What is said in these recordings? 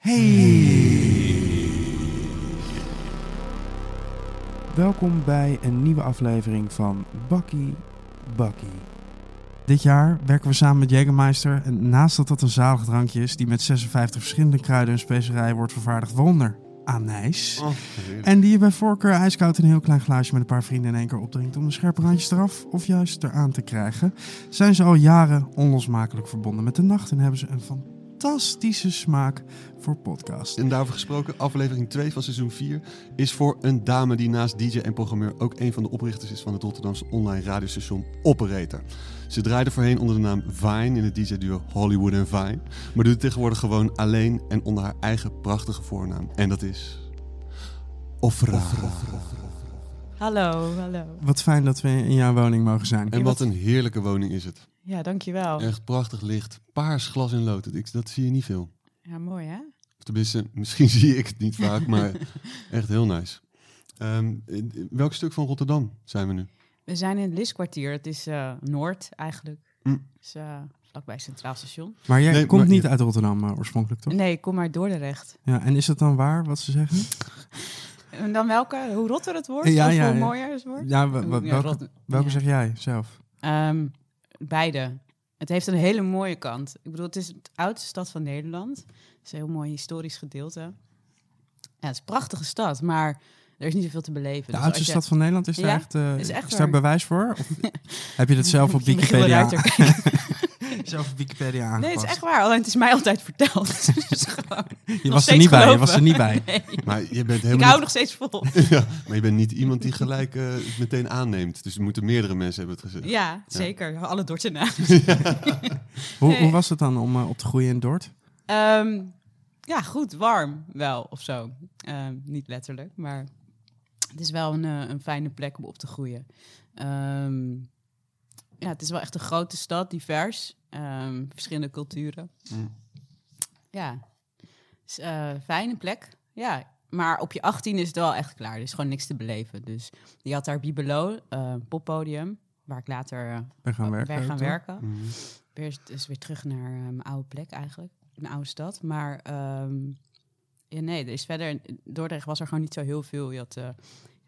Hey! Welkom bij een nieuwe aflevering van Bakkie Bakkie. Dit jaar werken we samen met Jägermeister en naast dat dat een zalig drankje is die met 56 verschillende kruiden en specerijen wordt vervaardigd, waaronder anijs. Oh, En die je bij voorkeur ijskoud in een heel klein glaasje met een paar vrienden in één keer opdrinkt om de scherpe randjes eraf of juist eraan te krijgen, zijn ze al jaren onlosmakelijk verbonden met de nacht en hebben ze een fantastische smaak voor podcast. En daarover gesproken, aflevering 2 van seizoen 4 is voor een dame die naast DJ en programmeur ook een van de oprichters is van het Rotterdamse online radiostation Operator. Ze draaide voorheen onder de naam Vine in het DJ-duo Hollywood en Vine, maar doet het tegenwoordig gewoon alleen en onder haar eigen prachtige voornaam. En dat is Ofra. Hallo, hallo. Wat fijn dat we in jouw woning mogen zijn. En wat een heerlijke woning is het. Ja, dankjewel. Echt prachtig licht, paars glas in lood. Dat zie je niet veel. Ja, mooi hè? Of tenminste, misschien zie ik het niet vaak, maar echt heel nice. Ehm, welk stuk van Rotterdam zijn we nu? We zijn in het Liskwartier. Het is eh, Noord eigenlijk. Mm. Dus vlakbij Centraal Station. Maar jij Nee, komt maar- niet uit Rotterdam eh, oorspronkelijk, toch? Nee, ik kom uit Dordrecht. Ja, en is het dan waar wat ze zeggen? En dan welke? Hoe rotter het wordt? Ja, of ja, hoe ja. mooier het wordt? Ja, welke, rot- welke ja. zeg jij zelf? Ehm, beide. Het heeft een hele mooie kant. Ik bedoel, het is de oudste stad van Nederland. Het is een heel mooi historisch gedeelte. Ja, het is een prachtige stad, maar er is niet zoveel te beleven. De Dus oudste je- stad van Nederland, is daar Ja, echt, eh, is echt is daar bewijs voor? Of heb je het zelf op Wikipedia, zelf op Wikipedia aangepast? Nee, het is echt waar. Alleen het is mij altijd verteld. Dus gewoon Je was er niet bij, je was er niet bij. Nee, Maar je bent ik helemaal hou niet, nog steeds vol. ja, maar je bent niet iemand die gelijk eh, het meteen aanneemt. Dus er moeten meerdere mensen hebben het gezegd. Ja, zeker. Alle Dordten na. Hoe, hoe was het dan om eh, op te groeien in Dort? Ehm, ja, goed. Warm wel, of zo. Ehm, niet letterlijk, maar het is wel een, eh, een fijne plek om op te groeien. Ehm, ja, het is wel echt een grote stad, divers. Ehm, verschillende culturen. Mm. Ja, is, eh, fijne plek. Ja, maar op je 18 is het wel echt klaar. Er is gewoon niks te beleven. Dus je had daar Bibelo, eh poppodium, waar ik later Ben gaan werken. ben gaan werken. Mhm. Weer, dus weer terug naar mijn oude plek eigenlijk. Mijn oude stad. Maar ehm, ja, nee, er is verder... in Dordrecht was er gewoon niet zo heel veel. Je had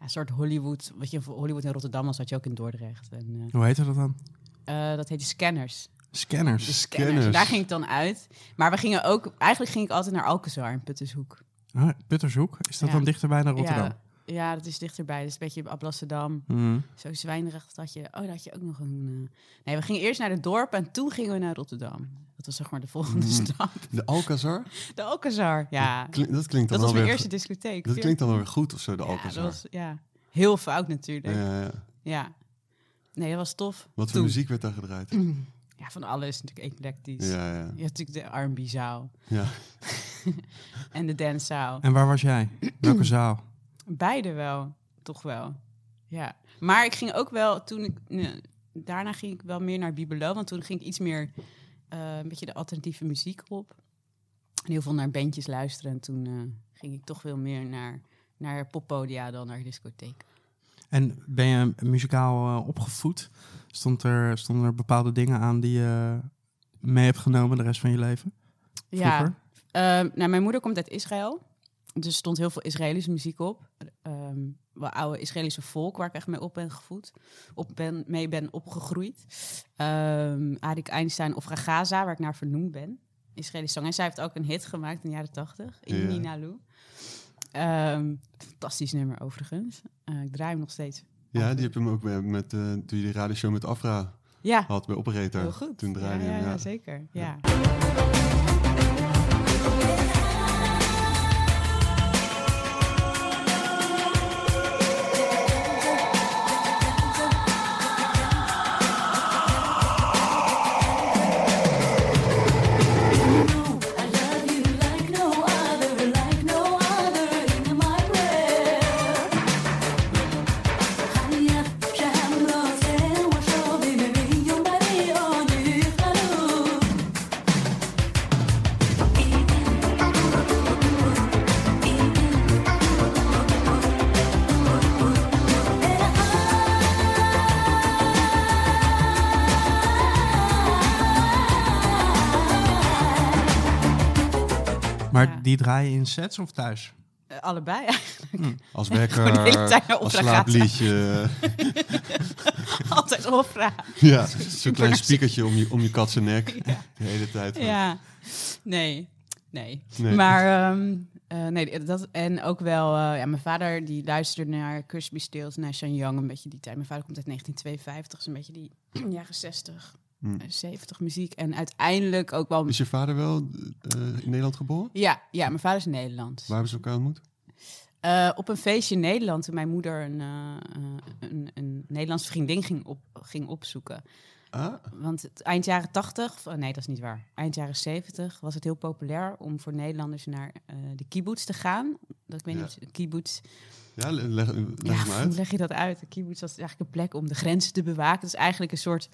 een soort Hollywood... Wat je voor Hollywood in Rotterdam was, had je ook in Dordrecht. En, eh, Hoe heette dat dan? eh, dat heette Scanners. Scanners. De Scanners. scanners. Daar ging ik dan uit. Maar we gingen ook... Eigenlijk ging ik altijd naar Alcazar in Puttershoek. Ah, Puttershoek, is dat Ja. dan dichterbij naar Rotterdam? Ja, ja, dat is dichterbij. Dat is een beetje op Amsterdam. Mhm. Zo zwijnerig dat je... Oh, daar had je ook nog een... eh, Nee, we gingen eerst naar het dorp en toen gingen we naar Rotterdam. Dat was zeg maar de volgende Mm. stap. De Alcazar? De Alcazar, ja. Klink- dat klinkt dan Dat was mijn eerste discotheek. Dat klinkt dan wel weer goed of zo, de ja, Alcazar. dat was, ja, heel fout natuurlijk. Ja. Ja, ja. Nee, dat was tof. Wat voor Toen. muziek werd daar gedraaid? Ja, van alles natuurlijk eclectisch. Ja, ja. Je had natuurlijk de R&B-zaal ja. en de dance-zaal. En waar was jij? Welke zaal? Beide wel, toch wel. Ja. Maar ik ging ook wel, toen ik... nee, daarna ging ik wel meer naar Bibelo, want toen ging ik iets meer... eh, een beetje de alternatieve muziek op. En heel veel naar bandjes luisteren. En toen eh, ging ik toch veel meer naar, naar poppodia dan naar discotheek. En ben je muzikaal eh, opgevoed? Stond er, stonden er bepaalde dingen aan die je mee hebt genomen de rest van je leven? Ja, Vroeger? Ehm, nou, mijn moeder komt uit Israël. Dus er stond heel veel Israëlische muziek op. Wel oude Israëlische volk waar ik echt mee op ben gevoed. Op ben, mee ben opgegroeid. Ehm Arik Einstein of Ragaza, waar ik naar vernoemd ben. Israëlische zang. En zij heeft ook een hit gemaakt in de jaren tachtig. Ja. In Ninalu. Ehm fantastisch nummer overigens. Eh, ik draai hem nog steeds. ja, die heb je hem ook met, met eh, toen je die radioshow met Afra Ja, had bij Operator. heel goed. Toen draaide ja, je ja, hem, ja, ja. zeker. Ja. Die draai je in sets of thuis? Eh, allebei eigenlijk. Als de hele wekker, naar als slaapliedje. Altijd opera. ja, zo'n klein spiekertje om je, om je katse nek. De hele tijd. Ja. Nee. Nee. Nee. Maar ehm, eh, nee, dat, en ook wel, eh, ja, mijn vader die luisterde naar Crosby, Stills, Nash Young, een beetje die tijd. Mijn vader komt uit 1952, dus een beetje die jaren 60, Hm. eh, 70 muziek. En uiteindelijk ook wel... Is je vader wel eh, in Nederland geboren? Ja, ja, mijn vader is Nederlands. Waar hebben ze elkaar ontmoet? Eh, op een feestje in Nederland, toen mijn moeder een, eh, een, een Nederlandse vriendin ging, op, ging opzoeken. Ah, Want het, eind jaren 80, of, oh, nee, dat is niet waar. Eind jaren 70 was het heel populair om voor Nederlanders naar de kibbutz te gaan. Dat ik weet Ja. niet, kibbutz. ja, leg, leg Ja, leg je dat uit? De kibbutz was eigenlijk een plek om de grenzen te bewaken. Het is eigenlijk een soort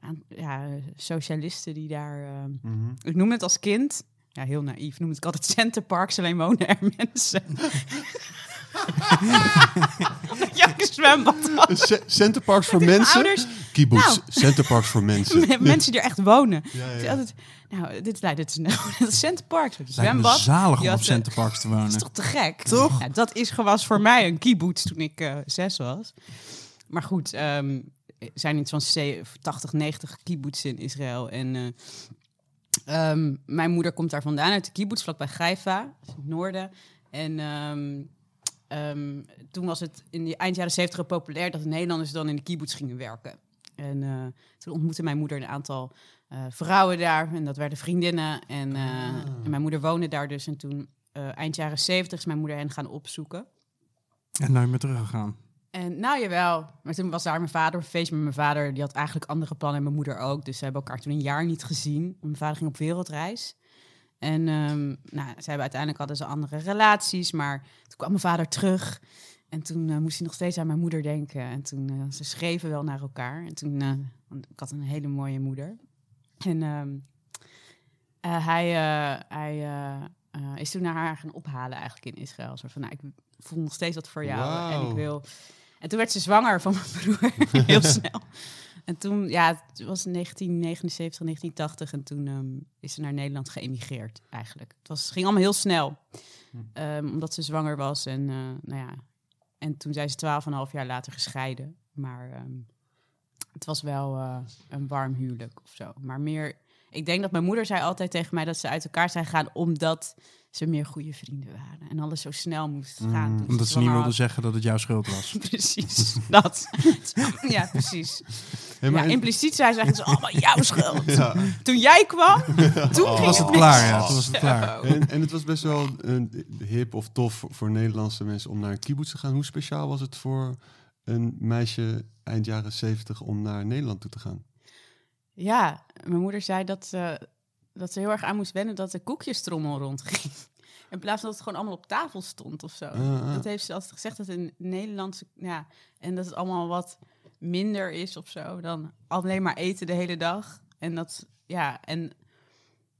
aan- ja, socialisten die daar. eh, Mhm. ik noem het als kind. Ja, heel naïef. Noem het altijd centerparks, alleen wonen er mensen. ja, zwembad. Ce- Centerparks voor mensen? Ouders, Kibbutz. Nou. Centerparks voor mensen. mensen die er echt wonen. Ja, ja, Het is ja. altijd, nou, dit, nou, een het is centerparks. Het Lijkt zwembad. zalig Je om op eh, Centerparks te Dat wonen. is toch te gek? Toch? Ja, dat is was voor mij een kibbutz toen ik eh, zes was. Maar goed, ehm, zijn iets van ze- 80, 90 kibbutz in Israël. En eh, ehm, mijn moeder komt daar vandaan uit de kibbutz, vlakbij Haifa, dat is in het noorden. En ehm, ehm, toen was het in de eind jaren 70 populair dat de Nederlanders dan in de kibbutz gingen werken. En eh, toen ontmoette mijn moeder een aantal eh, vrouwen daar. En dat werden vriendinnen. En, eh, en mijn moeder woonde daar dus. En toen, eh, eind jaren 70 is mijn moeder hen gaan opzoeken. En nooit meer teruggegaan. En nou jawel, maar toen was daar mijn vader op een feest met mijn vader. Die had eigenlijk andere plannen en mijn moeder ook. Dus ze hebben elkaar toen een jaar niet gezien. Mijn vader ging op wereldreis. En ehm, nou, ze hebben uiteindelijk hadden ze andere relaties. Maar toen kwam mijn vader terug. En toen eh, moest hij nog steeds aan mijn moeder denken. En toen, eh, ze schreven wel naar elkaar. En toen, eh, want ik had een hele mooie moeder. En ehm, eh, hij, hij is toen naar haar gaan ophalen eigenlijk in Israël. Zo van, nou, ik voel nog steeds wat voor jou. En ik wil... En toen werd ze zwanger van mijn broer, heel snel. En toen, ja, het was 1979, 1980. En toen ehm, is ze naar Nederland geëmigreerd eigenlijk. Het was, ging allemaal heel snel. Ehm, omdat ze zwanger was. En, eh, nou ja. en toen zijn ze twaalf en een half jaar later gescheiden. Maar ehm, het was wel eh, een warm huwelijk of zo. Maar meer... Ik denk dat mijn moeder zei altijd tegen mij dat ze uit elkaar zijn gegaan... omdat ze meer goede vrienden waren. En alles zo snel moest gaan. Mm, toen Omdat ze niet wilden zeggen dat het jouw schuld was. Precies, dat. ja, precies. Hey, maar ja, impliciet zei ze eigenlijk, allemaal jouw schuld. ja. Toen jij kwam, toen Oh. ging was het mis. klaar, ja. Toen was het klaar. En, en het was best wel een hip of tof voor, Nederlandse mensen om naar een kibbutz te gaan. Hoe speciaal was het voor een meisje eind jaren 70 om naar Nederland toe te gaan? Ja, mijn moeder zei dat, ze dat ze heel erg aan moest wennen dat de koekjestrommel rondging. In plaats van dat het gewoon allemaal op tafel stond of zo. Ah, ah. Dat heeft ze altijd gezegd, dat in Nederlandse... Ja, en dat het allemaal wat minder is of zo dan alleen maar eten de hele dag. En dat, ja, en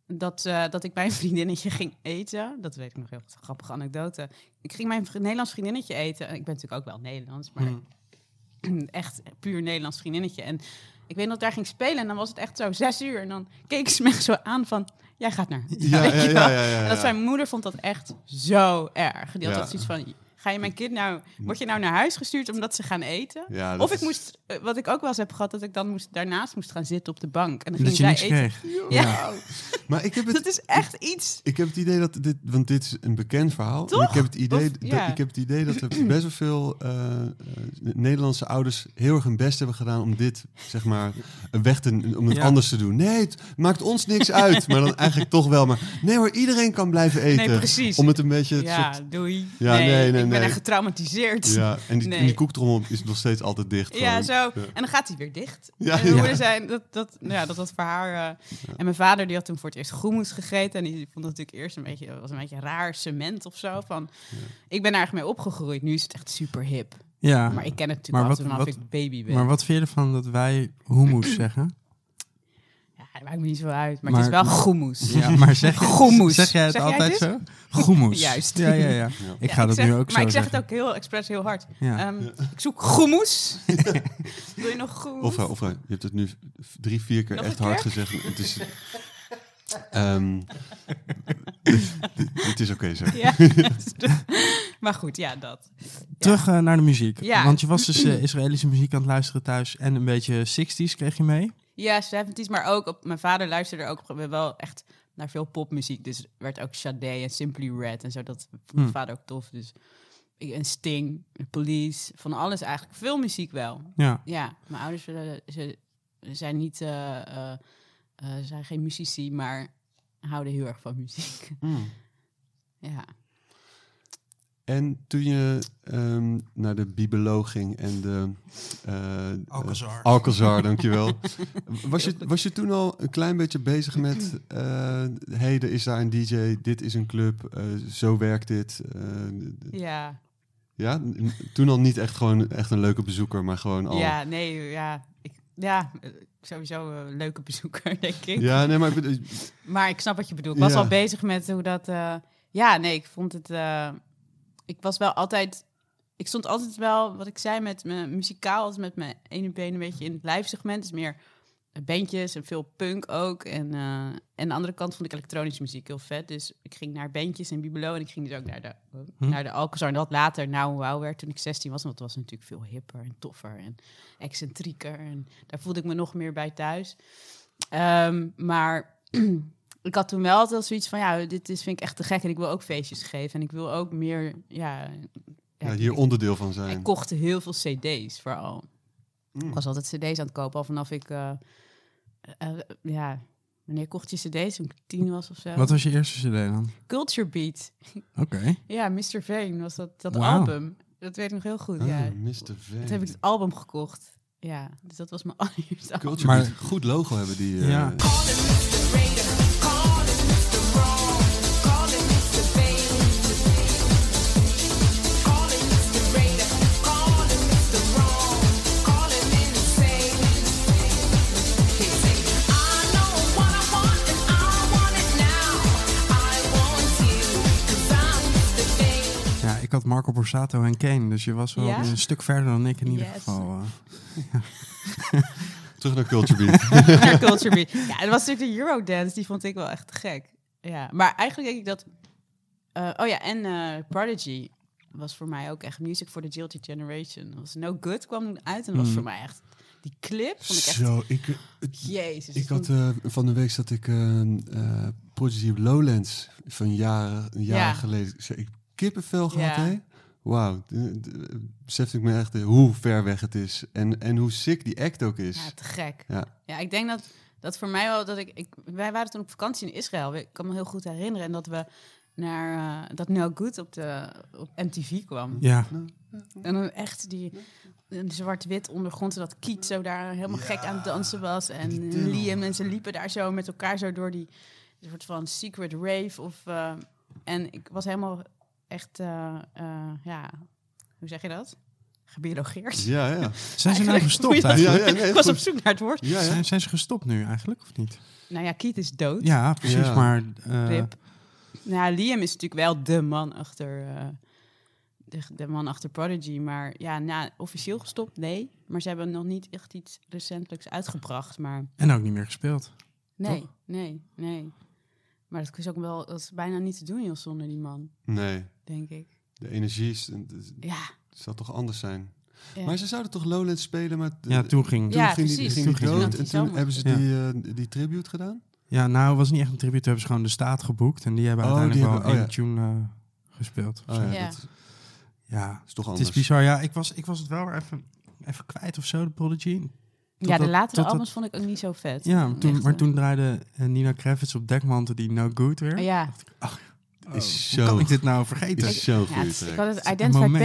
dat, eh, dat ik bij een vriendinnetje ging eten. Dat weet ik nog heel goed, een grappige anekdote. Ik ging mijn vri- Nederlands vriendinnetje eten. Ik ben natuurlijk ook wel Nederlands, maar echt puur Nederlands vriendinnetje. En ik weet dat ik daar ging spelen en dan was het echt zo zes uur. En dan keek ze me zo aan van, jij gaat naar... Ja, ja, ja, ja, En dat zijn moeder vond dat echt zo erg. Die had altijd zoiets van, ga je mijn kind nou... Word je nou naar huis gestuurd omdat ze gaan eten? Ja, of ik is- moest, eh, wat ik ook wel eens heb gehad, dat ik dan moest, daarnaast moest gaan zitten op de bank. En dan Dat ging je zij niks eten. kreeg. Ja, Maar ik heb het, dat is echt iets. ik heb het idee dat dit, want dit is een bekend verhaal. En? Ik heb het idee, Of- dat, ik heb het idee dat er best wel veel eh, eh, Nederlandse ouders heel erg hun best hebben gedaan om dit, zeg maar, weg te, om het Ja. anders te doen. Nee, het maakt ons niks uit. Maar dan eigenlijk toch wel. Maar nee hoor, iedereen kan blijven eten. Nee, precies. Om het een beetje Ja, soort doei. Ja, nee, nee, nee, ben echt getraumatiseerd. Ja, en die, Nee. en die koektrommel is nog steeds altijd dicht. Ja, zo. En dan gaat hij weer dicht. Ja, en ja. zei dat dat, nou ja, dat dat voor haar... eh, En mijn vader die had toen voor het eerst groenmoes gegeten. En die vond het natuurlijk eerst een beetje, was een beetje raar cement of zo. Van, Ik ben er eigenlijk mee opgegroeid. Nu is het echt super hip. Ja, Maar ik ken het Maar natuurlijk al wat- vanaf wat- ik baby ben. maar wat vind je ervan dat wij hummus zeggen? Ja, dat maakt me niet zo uit. Maar, Maar- het is wel groenmoes. Ja, maar zeg, Goemoes. zeg jij het Zeg jij altijd zo? Goemoes. Juist. Ja, ja, ja. Ik ga Ja, dat zeg- nu ook Maar zo ik zeg zeggen. het ook heel expres heel hard. Ja. Ehm, Ik zoek groenmoes. Wil je nog groenmoes? Of, eh, of eh, je hebt het nu drie, vier keer Nog echt hard keer? gezegd. Het is, Ehm, het is oké zo. Ja. maar goed, ja, dat. Terug eh, naar de muziek. Ja. Want je was dus Israëlische muziek aan het luisteren thuis en een beetje 60s kreeg je mee. Ja, 70s, maar ook op, mijn vader luisterde ook wel echt naar veel popmuziek. Dus werd ook Sade en Simply Red en zo. Dat vond mijn Hmm. vader ook tof. Dus ik- en Sting, Police, van alles eigenlijk. Veel muziek wel. Ja. Ja, mijn ouders ze, zijn niet, ze zijn geen muzici, maar houden heel erg van muziek. Mm. ja. En toen je ehm, naar de Bibelo ging en de... eh, Alcazar. Alcazar, dankjewel. Was je, was je toen al een klein beetje bezig met... eh heden is daar een DJ, dit is een club, eh, zo werkt dit. eh, Ja. ja, toen al niet echt gewoon echt een leuke bezoeker, maar gewoon al... ja, nee, ja. Ik, ja, sowieso een leuke bezoeker, denk ik. Ja, nee, maar ik bedoel- Maar ik snap wat je bedoelt. Ik was Ja. al bezig met hoe dat... eh, ja, nee, ik vond het... eh, ik was wel altijd... Ik stond altijd wel, wat ik zei, met mijn muzikaal, als met mijn ene been een beetje in het lijfsegment. Dus meer bandjes en veel punk ook. En, eh, en aan de andere kant vond ik elektronische muziek heel vet. Dus ik ging naar bandjes en Bibelo en ik ging dus ook naar de, Hm. naar de Alcazar. En dat later nou wauw werd toen ik 16 was. Want dat was natuurlijk veel hipper en toffer en excentrieker. En daar voelde ik me nog meer bij thuis. Ehm, maar ik had toen wel altijd zoiets van, ja, dit is, vind ik echt te gek. En ik wil ook feestjes geven. En ik wil ook meer, ja... ja, hier ik- onderdeel van zijn. ik kocht heel veel cd's vooral. Mm. Ik was altijd cd's aan het kopen, al vanaf ik... eh, eh, ja, wanneer kocht je cd's? Toen ik tien was of zo. Wat was je eerste CD dan? Culture Beat. Oké. Ja, Mr. Vane was dat, dat album. Dat weet ik nog heel goed, Ah, ja. Mr. Vane. Toen heb ik het album gekocht. Ja, dus dat was mijn allereerste album. Culture Maar- Beat. goed logo hebben die. eh, Ja. Had Marco Borsato en Kane, dus je was wel Ja? een stuk verder dan ik in ieder Yes. geval. eh. Terug naar Culture Beat. naar Culture Beat. Ja, dat was natuurlijk de Eurodance, die vond ik wel echt gek. Ja, maar eigenlijk denk ik dat... eh, oh ja, en eh, Prodigy was voor mij ook echt music for the Guilty Generation. Dat was No Good kwam uit en dat was Hmm. voor mij echt... Die clip vond ik echt... Zo, ik, het- Jezus. ik had eh, van de week zat ik eh eh Prodigy Lowlands van jaren, een jaar Ja. geleden. Ik kippenvel gehad, Ja. hè? Wauw, besefte ik me echt eh, hoe ver weg het is en, en hoe sick die act ook is. Ja, te gek. Ja. Ja, ik denk dat dat voor mij wel dat ik, ik. Wij waren toen op vakantie in Israël. Ik kan me heel goed herinneren. En dat we naar eh, dat No Good op, de, op MTV kwam. Ja, En dan echt die een zwart-wit ondergrond. En dat Kiet zo daar helemaal gek aan het dansen was. En. Liam en ze liepen daar zo met elkaar zo door die soort van secret rave. Of, eh, en ik was helemaal echt, eh, eh, ja, hoe zeg je dat? Gebiologeerd. Ja, ja. zijn ze nou gestopt eigenlijk? Ja, ja, nee, ik was op zoek naar het woord. Ja, ja. Zijn, zijn ze gestopt nu eigenlijk, of niet? Nou ja, Kiet is dood. Ja, precies, Ja. maar... eh, Rip. Nou, Liam is natuurlijk wel de man achter, eh, de, de man achter Prodigy. Maar ja, nou, officieel gestopt, nee. Maar ze hebben nog niet echt iets recentelijks uitgebracht. Maar En ook niet meer gespeeld. nee, Toch? nee, nee. Maar dat is ook wel, dat is bijna niet te doen, joh, zonder die man, Nee, denk ik. de energie is, het Ja. zou toch anders zijn. ja. Maar ze zouden toch Lowlands spelen, maar Ja, toen ging... toen Ja, ging die, ging Toen die ging dood die en toen hebben ze Ja. die, eh, die tribute gedaan. Ja, nou, het was niet echt een tribute. Toen hebben ze gewoon de staat geboekt. En die hebben Oh, uiteindelijk die wel hebben- oh tune eh, gespeeld. Oh, zo. ja, Ja. dat ja, is toch het anders. is bizar. Ja, ik was, ik was het wel weer even, even kwijt of zo, de Prodigy. Ja, de dat- latere dat- albums vond ik ook niet zo vet. Ja, toen, Echt, maar toen draaide eh, Nina Kravitz op Dekmantel die No Good weer. Ja, is Hoe kan zo, ik dit nou vergeten? is ja goede het is- ik had het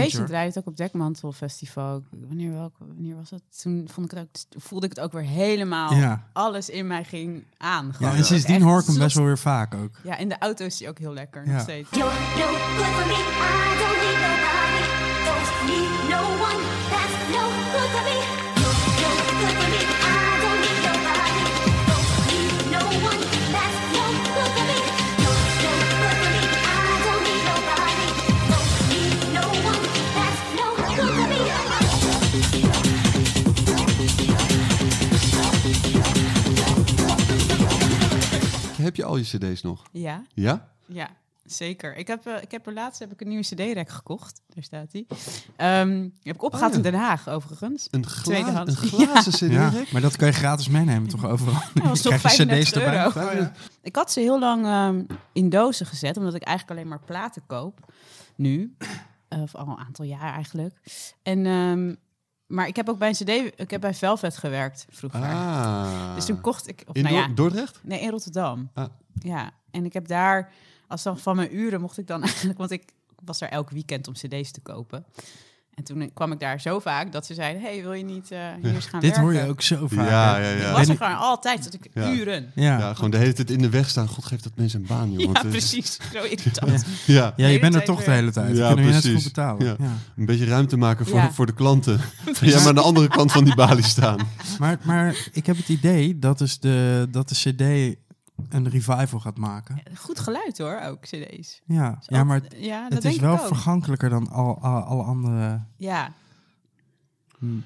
Patient draaide het ook op Dekmantel Festival. Wanneer, welk, wanneer was het? Toen vond ik het ook, voelde ik het ook weer helemaal Ja. alles in mij ging aan. ja, en Dat sindsdien hoor ik hem best wel weer vaak ook. Ja, in de auto is hij ook heel lekker. Ja. Nog steeds. You're no good for me. I don't need nobody. Don't need Heb je al je cd's nog? Ja, Ja? ja, zeker. Ik heb, eh, ik heb er laatst heb ik een nieuwe CD-rek gekocht. Daar staat die. Ehm, heb ik opgehaald Oh, ja. in Den Haag, overigens. Een, gla Tweedehands. een glazen cd Ja, rek maar dat kan je gratis meenemen toch overal? Dat was toch Krijg je 35 cd's erbij? euro. Oh, ja. Ik had ze heel lang ehm, in dozen gezet, omdat ik eigenlijk alleen maar platen koop. Nu. Of al een aantal jaar eigenlijk. En, ehm, maar ik heb ook bij een cd... Ik heb bij Velvet gewerkt vroeger. Ah. Dus toen kocht ik... Of, In nou ja, Dor- Dordrecht? nee, in Rotterdam. Ah. Ja, en ik heb daar... Als dan van mijn uren mocht ik dan eigenlijk... Want ik was er elk weekend om cd's te kopen. En toen kwam ik daar zo vaak dat ze zeiden... hey, wil je niet eh, hier eens gaan Dit werken? hoor je ook zo vaak. Ja, ja, ja. Ik was er gewoon altijd, dat ik Ja. uren... Ja. Ja, gewoon de hele tijd in de weg staan. God geeft dat mensen een baan, joh. Ja, precies. Zo irritant. Ja, Ja, je bent er toch de hele tijd. Ja, kunnen we je net goed precies. betalen. Ja. Ja. een beetje ruimte maken voor, Ja. voor de klanten. Jij maar aan de andere kant van die balie staan. Maar, maar ik heb het idee dat, dus de, dat de CD een revival gaat maken. Goed geluid hoor, ook cd's. Ja, ja maar ja, dat het denk is wel vergankelijker dan al, al, alle andere Ja,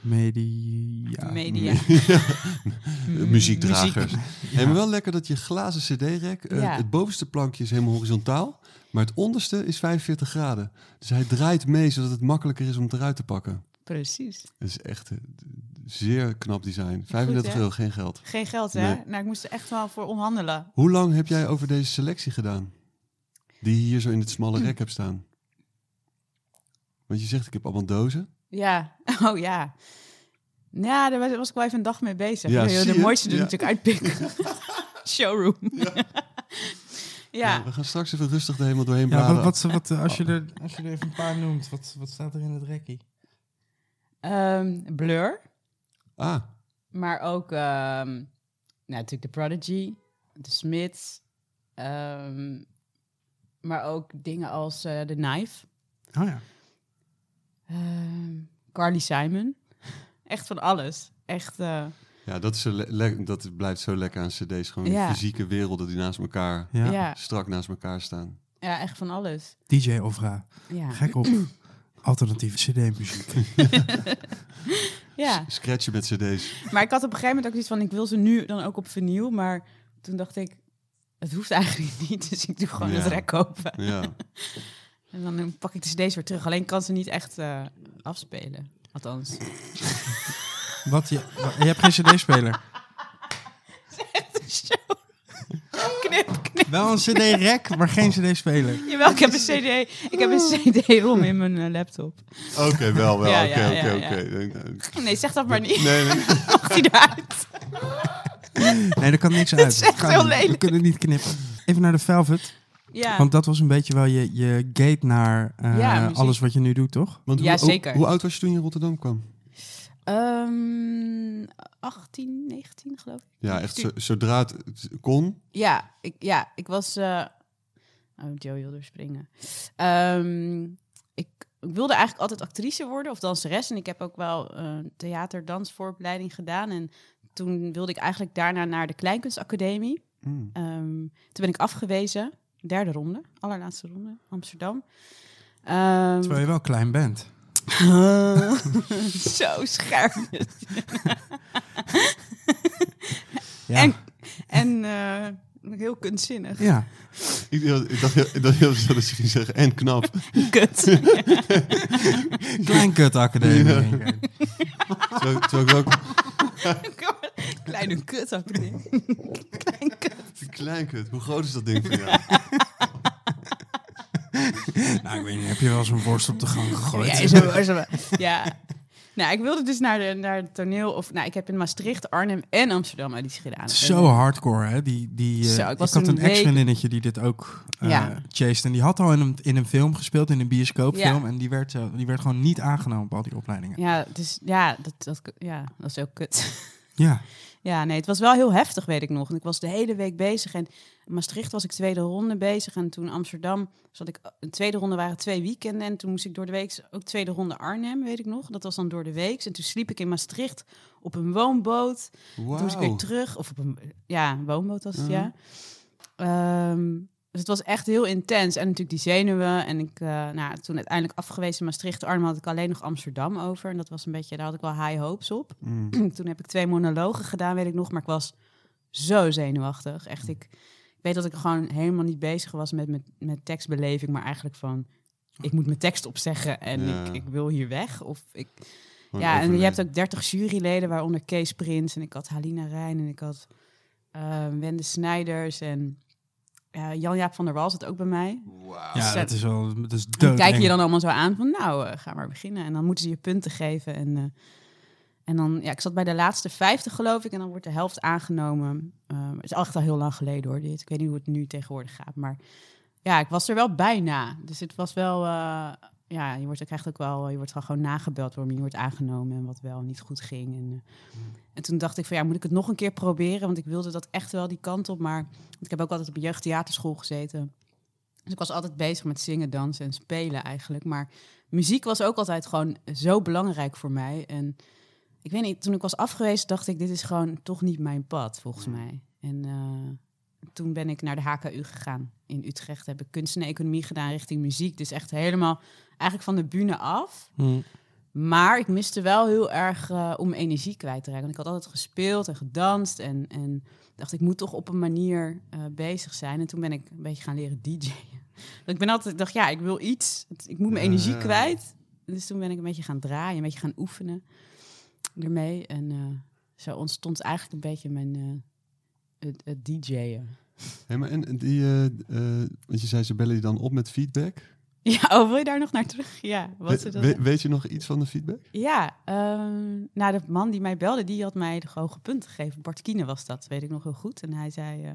media. media. Muziekdragers. Hey, maar wel lekker dat je glazen cd-rek... eh, Ja. het bovenste plankje is helemaal horizontaal... maar het onderste is 45 graden. Dus hij draait mee, zodat het makkelijker is om het eruit te pakken. Precies. Dat is echt eh, zeer knap design. 35 hè? euro, geen geld. Geen geld hè? Nee. Nou, ik moest er echt wel voor onderhandelen. Hoe lang heb jij over deze selectie gedaan? Die je hier zo in het smalle rek hebt staan. Want je zegt, ik heb allemaal dozen. Ja, oh ja. Ja, daar was, was ik wel even een dag mee bezig. Ja, de mooiste er Ja. natuurlijk uitpikken. Showroom. Ja. Nou, we gaan straks even rustig er helemaal doorheen Ja, bladeren. wat, wat, wat, eh, als, je er, als je er even een paar noemt, wat, wat staat er in het rekkie? Ehm, Blur. Ah, Maar ook ehm, nou, natuurlijk de Prodigy, de Smiths. ehm, maar ook dingen als eh The Knife. Oh ja. Ehm, Carly Simon. Echt van alles. Echt, eh, ja, dat, is dat blijft zo lekker aan cd's. Gewoon Ja. fysieke werelden die naast elkaar, Ja. ja. strak naast elkaar staan. Ja, echt van alles. DJ Ofra. Ja. Gek op alternatieve CD-muziek. ja. Scratchen met cd's. Maar ik had op een gegeven moment ook iets van, ik wil ze nu dan ook op vinyl. Maar toen dacht ik, het hoeft eigenlijk niet. Dus ik doe gewoon Ja. het rek open. Ja. En dan pak ik de cd's weer terug. Alleen ik kan ze niet echt eh, afspelen. Althans. Wat je, je hebt geen CD-speler. Zo. Knip, knip. Wel een CD-rek, maar geen CD-speler. Jawel, ik heb een cd. Ik heb een cd-rom in mijn eh, laptop. Oké, wel, wel. Ja, Oké, ja, oké, ja, oké. Nee, zeg dat maar niet. Nee, nee. Mag die eruit? Nee, er kan niks uit. is echt heel niet. We lelijk. kunnen niet knippen. Even naar de Velvet. Ja. Want dat was een beetje wel je, je gate naar eh, Ja, alles wat je nu doet, toch? Want Ja, hoe, zeker. Hoe, hoe oud was je toen je in Rotterdam kwam? Ehm, 18, 19 geloof ik. Ja, echt zo- zodra het kon. Ja, ik, ja, ik was... eh Oh, Joe wilde springen. Ehm, ik, ik wilde eigenlijk altijd actrice worden of danseres. En ik heb ook wel eh theaterdansvooropleiding gedaan. En toen wilde ik eigenlijk daarna naar de Kleinkunstacademie. Mm. Ehm, toen ben ik afgewezen. Derde ronde, allerlaatste ronde, Amsterdam. Ehm, Terwijl je wel klein bent. zo scherp. Ja. En, en eh, heel kunstzinnig. ja. Ik, ik dacht heel- ik dacht heel snel dat je ging zeggen, en knap. Kut. Kleinkut academie. Terwijl, terwijl ik ook Kleine kut ook. Klein kut. een kleinkut. Hoe groot is dat ding van jou? nou, ik weet niet, heb je wel zo'n worst op de gang gegooid? Ja, ja. Nou, ik wilde dus naar, de, naar het toneel. Of, nou, ik heb in Maastricht, Arnhem en Amsterdam auditie gedaan. Zo hardcore, hè? Die, die, eh, Zo, ik ik, was had een ex-vriendinnetje die dit ook Ja. chased. En die had al in een, in een film gespeeld, in een bioscoopfilm. Ja. En die werd, eh, die werd gewoon niet aangenomen op al die opleidingen. Ja, dus ja, dat, dat, ja, dat is ook kut. Ja. Ja, nee, het was wel heel heftig, weet ik nog. En ik was de hele week bezig. En in Maastricht was ik tweede ronde bezig. En toen Amsterdam zat ik... Een tweede ronde waren twee weekenden. En toen moest ik door de week ook tweede ronde Arnhem, weet ik nog. Dat was dan door de week. En toen sliep ik in Maastricht op een woonboot. Toen moest ik weer terug. Of op een, ja, een woonboot was het, ja. Ehm, dus het was echt heel intens. En natuurlijk die zenuwen. En ik, eh, nou, toen uiteindelijk afgewezen in Maastricht, Arnhem, had ik alleen nog Amsterdam over. En dat was een beetje, daar had ik wel high hopes op. Mm. toen heb ik twee monologen gedaan, weet ik nog. Maar ik was zo zenuwachtig. Echt, ik, ik weet dat ik gewoon helemaal niet bezig was met, met, met tekstbeleving, maar eigenlijk van, ik moet mijn tekst opzeggen en Ja. ik, ik wil hier weg. Of ik, ja, en je hebt ook 30 juryleden, waaronder Kees Prins en ik had Halina Rijn en ik had eh, Wende Snijders en eh, Jan-Jaap van der Wal zat ook bij mij. Ja, Zet- dat is wel dat is Die kijken je dan allemaal zo aan van, nou, eh, ga maar beginnen. En dan moeten ze je punten geven. En, eh, en dan, ja, ik zat bij de laatste 50 geloof ik. En dan wordt de helft aangenomen. Het is echt al heel lang geleden hoor, dit. Ik weet niet hoe het nu tegenwoordig gaat. Maar ja, ik was er wel bijna. Dus het was wel, eh, ja, je wordt, je krijgt ook wel, je wordt gewoon nagebeld waarom je wordt aangenomen. En wat wel niet goed ging. En, eh, en toen dacht ik van, ja, moet ik het nog een keer proberen? Want ik wilde dat echt wel die kant op. Maar ik heb ook altijd op een jeugdtheaterschool gezeten. Dus ik was altijd bezig met zingen, dansen en spelen eigenlijk. Maar muziek was ook altijd gewoon zo belangrijk voor mij. En ik weet niet, toen ik was afgewezen, dacht ik, dit is gewoon toch niet mijn pad, volgens mij. En eh, toen ben ik naar de HKU gegaan in Utrecht. Heb ik kunst en economie gedaan richting muziek. Dus echt helemaal eigenlijk van de bühne af. Hm. Maar ik miste wel heel erg eh, om energie kwijt te raken. Want ik had altijd gespeeld en gedanst. En, en dacht, ik moet toch op een manier eh, bezig zijn. En toen ben ik een beetje gaan leren DJ'en. Ik ben altijd, ik dacht, ja, ik wil iets. Ik moet mijn Ja. energie kwijt. Dus toen ben ik een beetje gaan draaien, een beetje gaan oefenen ermee. En eh, zo ontstond eigenlijk een beetje mijn het, het DJ'en. Hé, maar en die, want je zei ze bellen je dan op met feedback. Ja, oh, wil je daar nog naar terug? Ja, wat We- we- weet je nog iets van de feedback? Ja, ehm, nou, de man die mij belde, die had mij de hoge punten gegeven. Bart Kiene was dat, weet ik nog heel goed. En hij zei eh,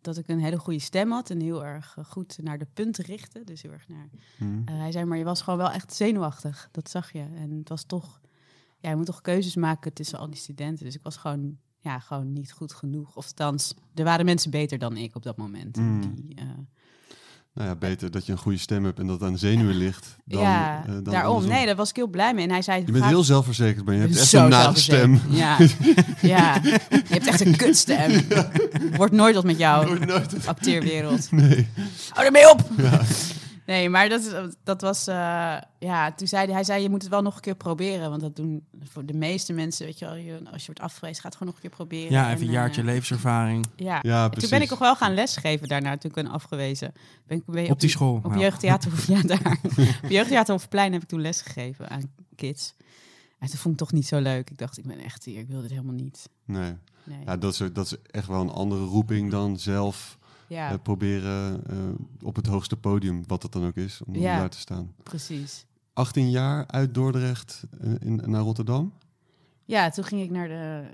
dat ik een hele goede stem had en heel erg eh, goed naar de punten richtte. Dus heel erg naar... Hm. Eh, hij zei, maar je was gewoon wel echt zenuwachtig. Dat zag je. En het was toch... Ja, je moet toch keuzes maken tussen al die studenten. Dus ik was gewoon, ja, gewoon niet goed genoeg. Of althans, er waren mensen beter dan ik op dat moment. Mm. Die, eh, Nou ja, beter dat je een goede stem hebt en dat aan de zenuwen ligt. Dan, ja, eh, dan daarom. andersom. Nee, daar was ik heel blij mee. En hij zei... Je bent "Ga- heel zelfverzekerd, maar je hebt echt zo een nare stem. zelfverzekerd. Ja, ja, je hebt echt een kutstem. Wordt nooit wat met jou, Nooit, nooit. acteerwereld. Nee. Hou ermee op! Nee, maar dat, is- dat was... eh, ja, toen zei hij, hij zei, je moet het wel nog een keer proberen. Want dat doen voor de meeste mensen, weet je wel. Je, als je wordt afgewezen, gaat het gewoon nog een keer proberen. Ja, En, even een eh, jaartje levenservaring. Ja. Ja, precies. Toen ben ik nog wel gaan lesgeven daarna, toen ik ben afgewezen. Ben ik, ben Op die school. Op Ja. jeugdtheater, ja, daar. op jeugdtheater Hofplein heb ik toen lesgegeven aan kids. En toen vond ik toch niet zo leuk. Ik dacht, ik ben echt hier, ik wil dit helemaal niet. Nee. Nee. Ja, dat is, dat is echt wel een andere roeping dan zelf Ja, eh, proberen eh, op het hoogste podium, wat dat dan ook is, om Ja. daar te staan. precies. 18 jaar uit Dordrecht eh, in, naar Rotterdam. Ja, toen ging ik naar de.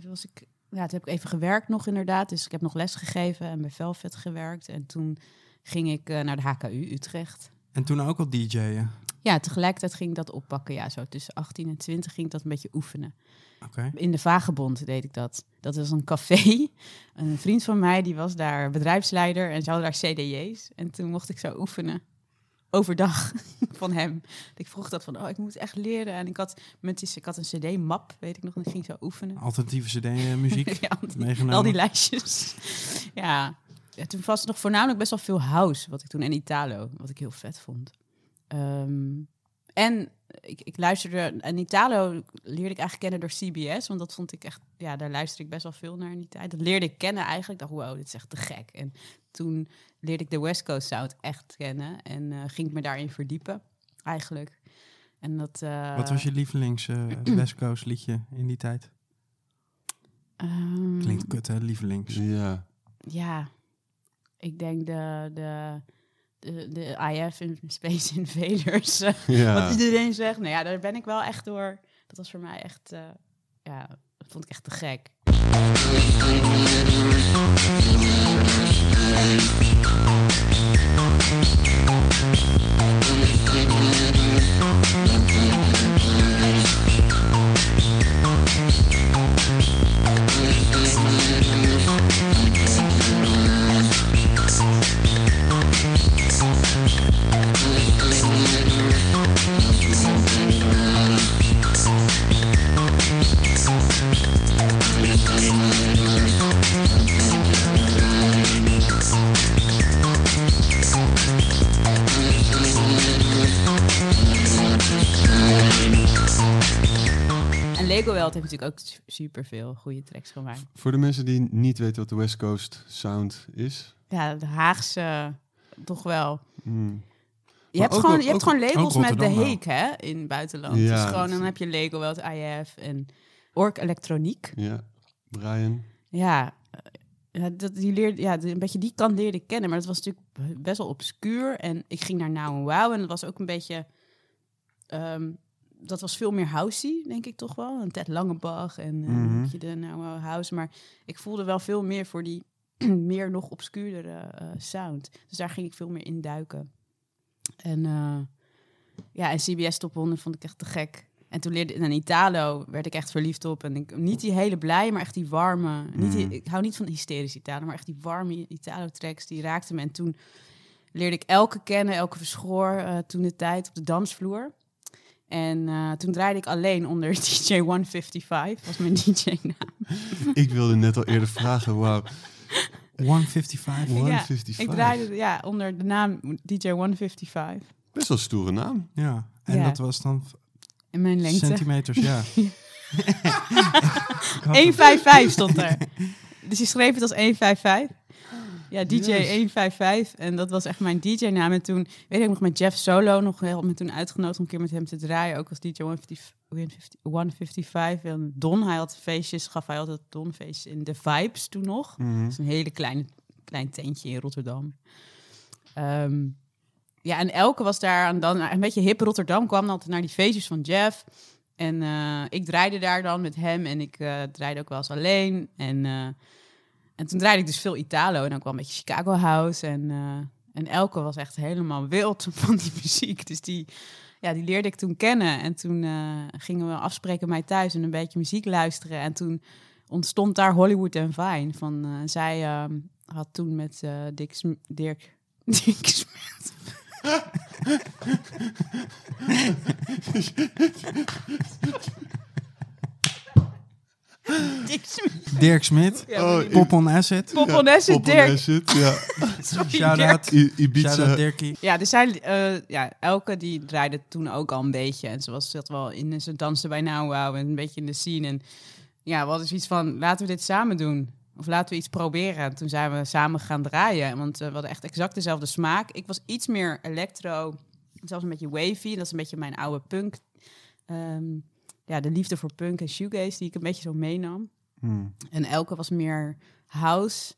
toen was ik, ja, toen heb ik even gewerkt nog inderdaad. Dus ik heb nog les gegeven en bij Velvet gewerkt. En toen ging ik eh, naar de HKU Utrecht. En toen ook al DJ'en. Ja, tegelijkertijd ging ik dat oppakken. Ja, zo tussen 18 en 20 ging ik dat een beetje oefenen. Oké. In de Vagebond deed ik dat. Dat was een café. Een vriend van mij die was daar bedrijfsleider en ze hadden daar CDJ's. En toen mocht ik zo oefenen. Overdag van hem. Ik vroeg dat van, oh, ik moet echt leren. En ik had, met die, ik had een CD-map, weet ik nog, en ik ging zo oefenen. Alternatieve CD-muziek Ja, al die- meegenomen. al die lijstjes. ja. ja, toen was nog voornamelijk best wel veel house, wat ik toen en Italo, wat ik heel vet vond. Ehm, en ik, ik luisterde, en Italo leerde ik eigenlijk kennen door CBS, want dat vond ik echt, ja, daar luisterde ik best wel veel naar in die tijd. Dat leerde ik kennen eigenlijk. Ik dacht, wow, dit is echt te gek. En toen leerde ik de West Coast Sound echt kennen en eh, ging ik me daarin verdiepen, eigenlijk. En dat, eh, Wat was je lievelings eh, West Coast liedje in die tijd? ehm, Klinkt kut, hè? Lievelings. Ja. Ja, ik denk de, de, de, de IF in Space Invaders. Eh, wat iedereen zegt. Nou ja, daar ben ik wel echt door. Dat was voor mij echt. Eh, ja, dat vond ik echt te gek. Lego heeft natuurlijk ook superveel goede tracks gemaakt. Voor de mensen die niet weten wat de West Coast Sound is. Ja, de Haagse toch wel. Mm. Je hebt, ook gewoon, hebt gewoon labels met de. Heek hè, in het buitenland. Ja, dus gewoon, dan heb je Lego Welt, IF en Ork Elektroniek. Ja, Brian. Ja, eh, ja, dat, die leerde, ja, een beetje die kant leerde ik kennen. Maar dat was natuurlijk best wel obscuur. En ik ging naar Now Wow. En dat was ook een beetje... ehm, dat was veel meer housey, denk ik toch wel. En Ted Langebach en eh, Mhm. een beetje de Now Wow House. Maar ik voelde wel veel meer voor die meer nog obscuurdere eh, sound. Dus daar ging ik veel meer in duiken. En eh, ja, en CBS Top 100 vond ik echt te gek. En toen leerde ik in Italo, werd ik echt verliefd op. En ik, niet die hele blij, maar echt die warme. Niet die- Mm. ik hou niet van hysterische Italo, maar echt die warme Italo-tracks, die raakten me. En toen leerde ik elke kennen, elke verschoor, eh, toen de tijd op de dansvloer. En eh, toen draaide ik alleen onder DJ 155, was mijn DJ-naam. Ik wilde net al eerder vragen, wauw. 155. 155. Ik draaide ja, onder de naam DJ 155 Best wel een stoere naam. Ja, en Ja. dat was dan in mijn lengte. centimeters, ja. 155 stond er. Dus je schreef het als 155. Ja, DJ Yes. 155. En dat was echt mijn DJ-naam. En toen, weet ik nog, met Jeff Solo nog heel me toen uitgenodigd om een keer met hem te draaien. Ook als DJ 150 155. En Don, hij had feestjes, gaf hij altijd Don-feestjes in The Vibes toen nog. Mhm. Dat is een hele kleine, klein tentje in Rotterdam. Ehm, ja, en Elke was daar en dan een beetje hip Rotterdam. kwam dan altijd naar die feestjes van Jeff. En eh, ik draaide daar dan met hem en ik eh, draaide ook wel eens alleen. En, eh, en toen draaide ik dus veel Italo en ook wel een beetje Chicago House. En, eh, en Elke was echt helemaal wild van die muziek. Dus die, ja, die leerde ik toen kennen. En toen eh, gingen we afspreken mij thuis en een beetje muziek luisteren. En toen ontstond daar Hollywood en Vine. Van, eh, zij ehm, had toen met Dick Dirk... Dick Smith. Dirk Smit, Ja, Oh, Pop on Acid. Pop on Pop on Dirk. Acid, ja. Sorry, Shout Dirk. out. I- Ibiza. Shout out Dirkie. Ja, dus zij, eh, ja, Elke die draaide toen ook al een beetje. En ze was zat wel in, ze danste bij Now Wow en een beetje in de scene. En ja, we hadden zoiets van, laten we dit samen doen. Of laten we iets proberen. En toen zijn we samen gaan draaien. Want eh, we hadden echt exact dezelfde smaak. Ik was iets meer electro, zelfs een beetje wavy. Dat is een beetje mijn oude punk. ehm, ja, de liefde voor punk en shoegaze die ik een beetje zo meenam. Hmm. En elke was meer house.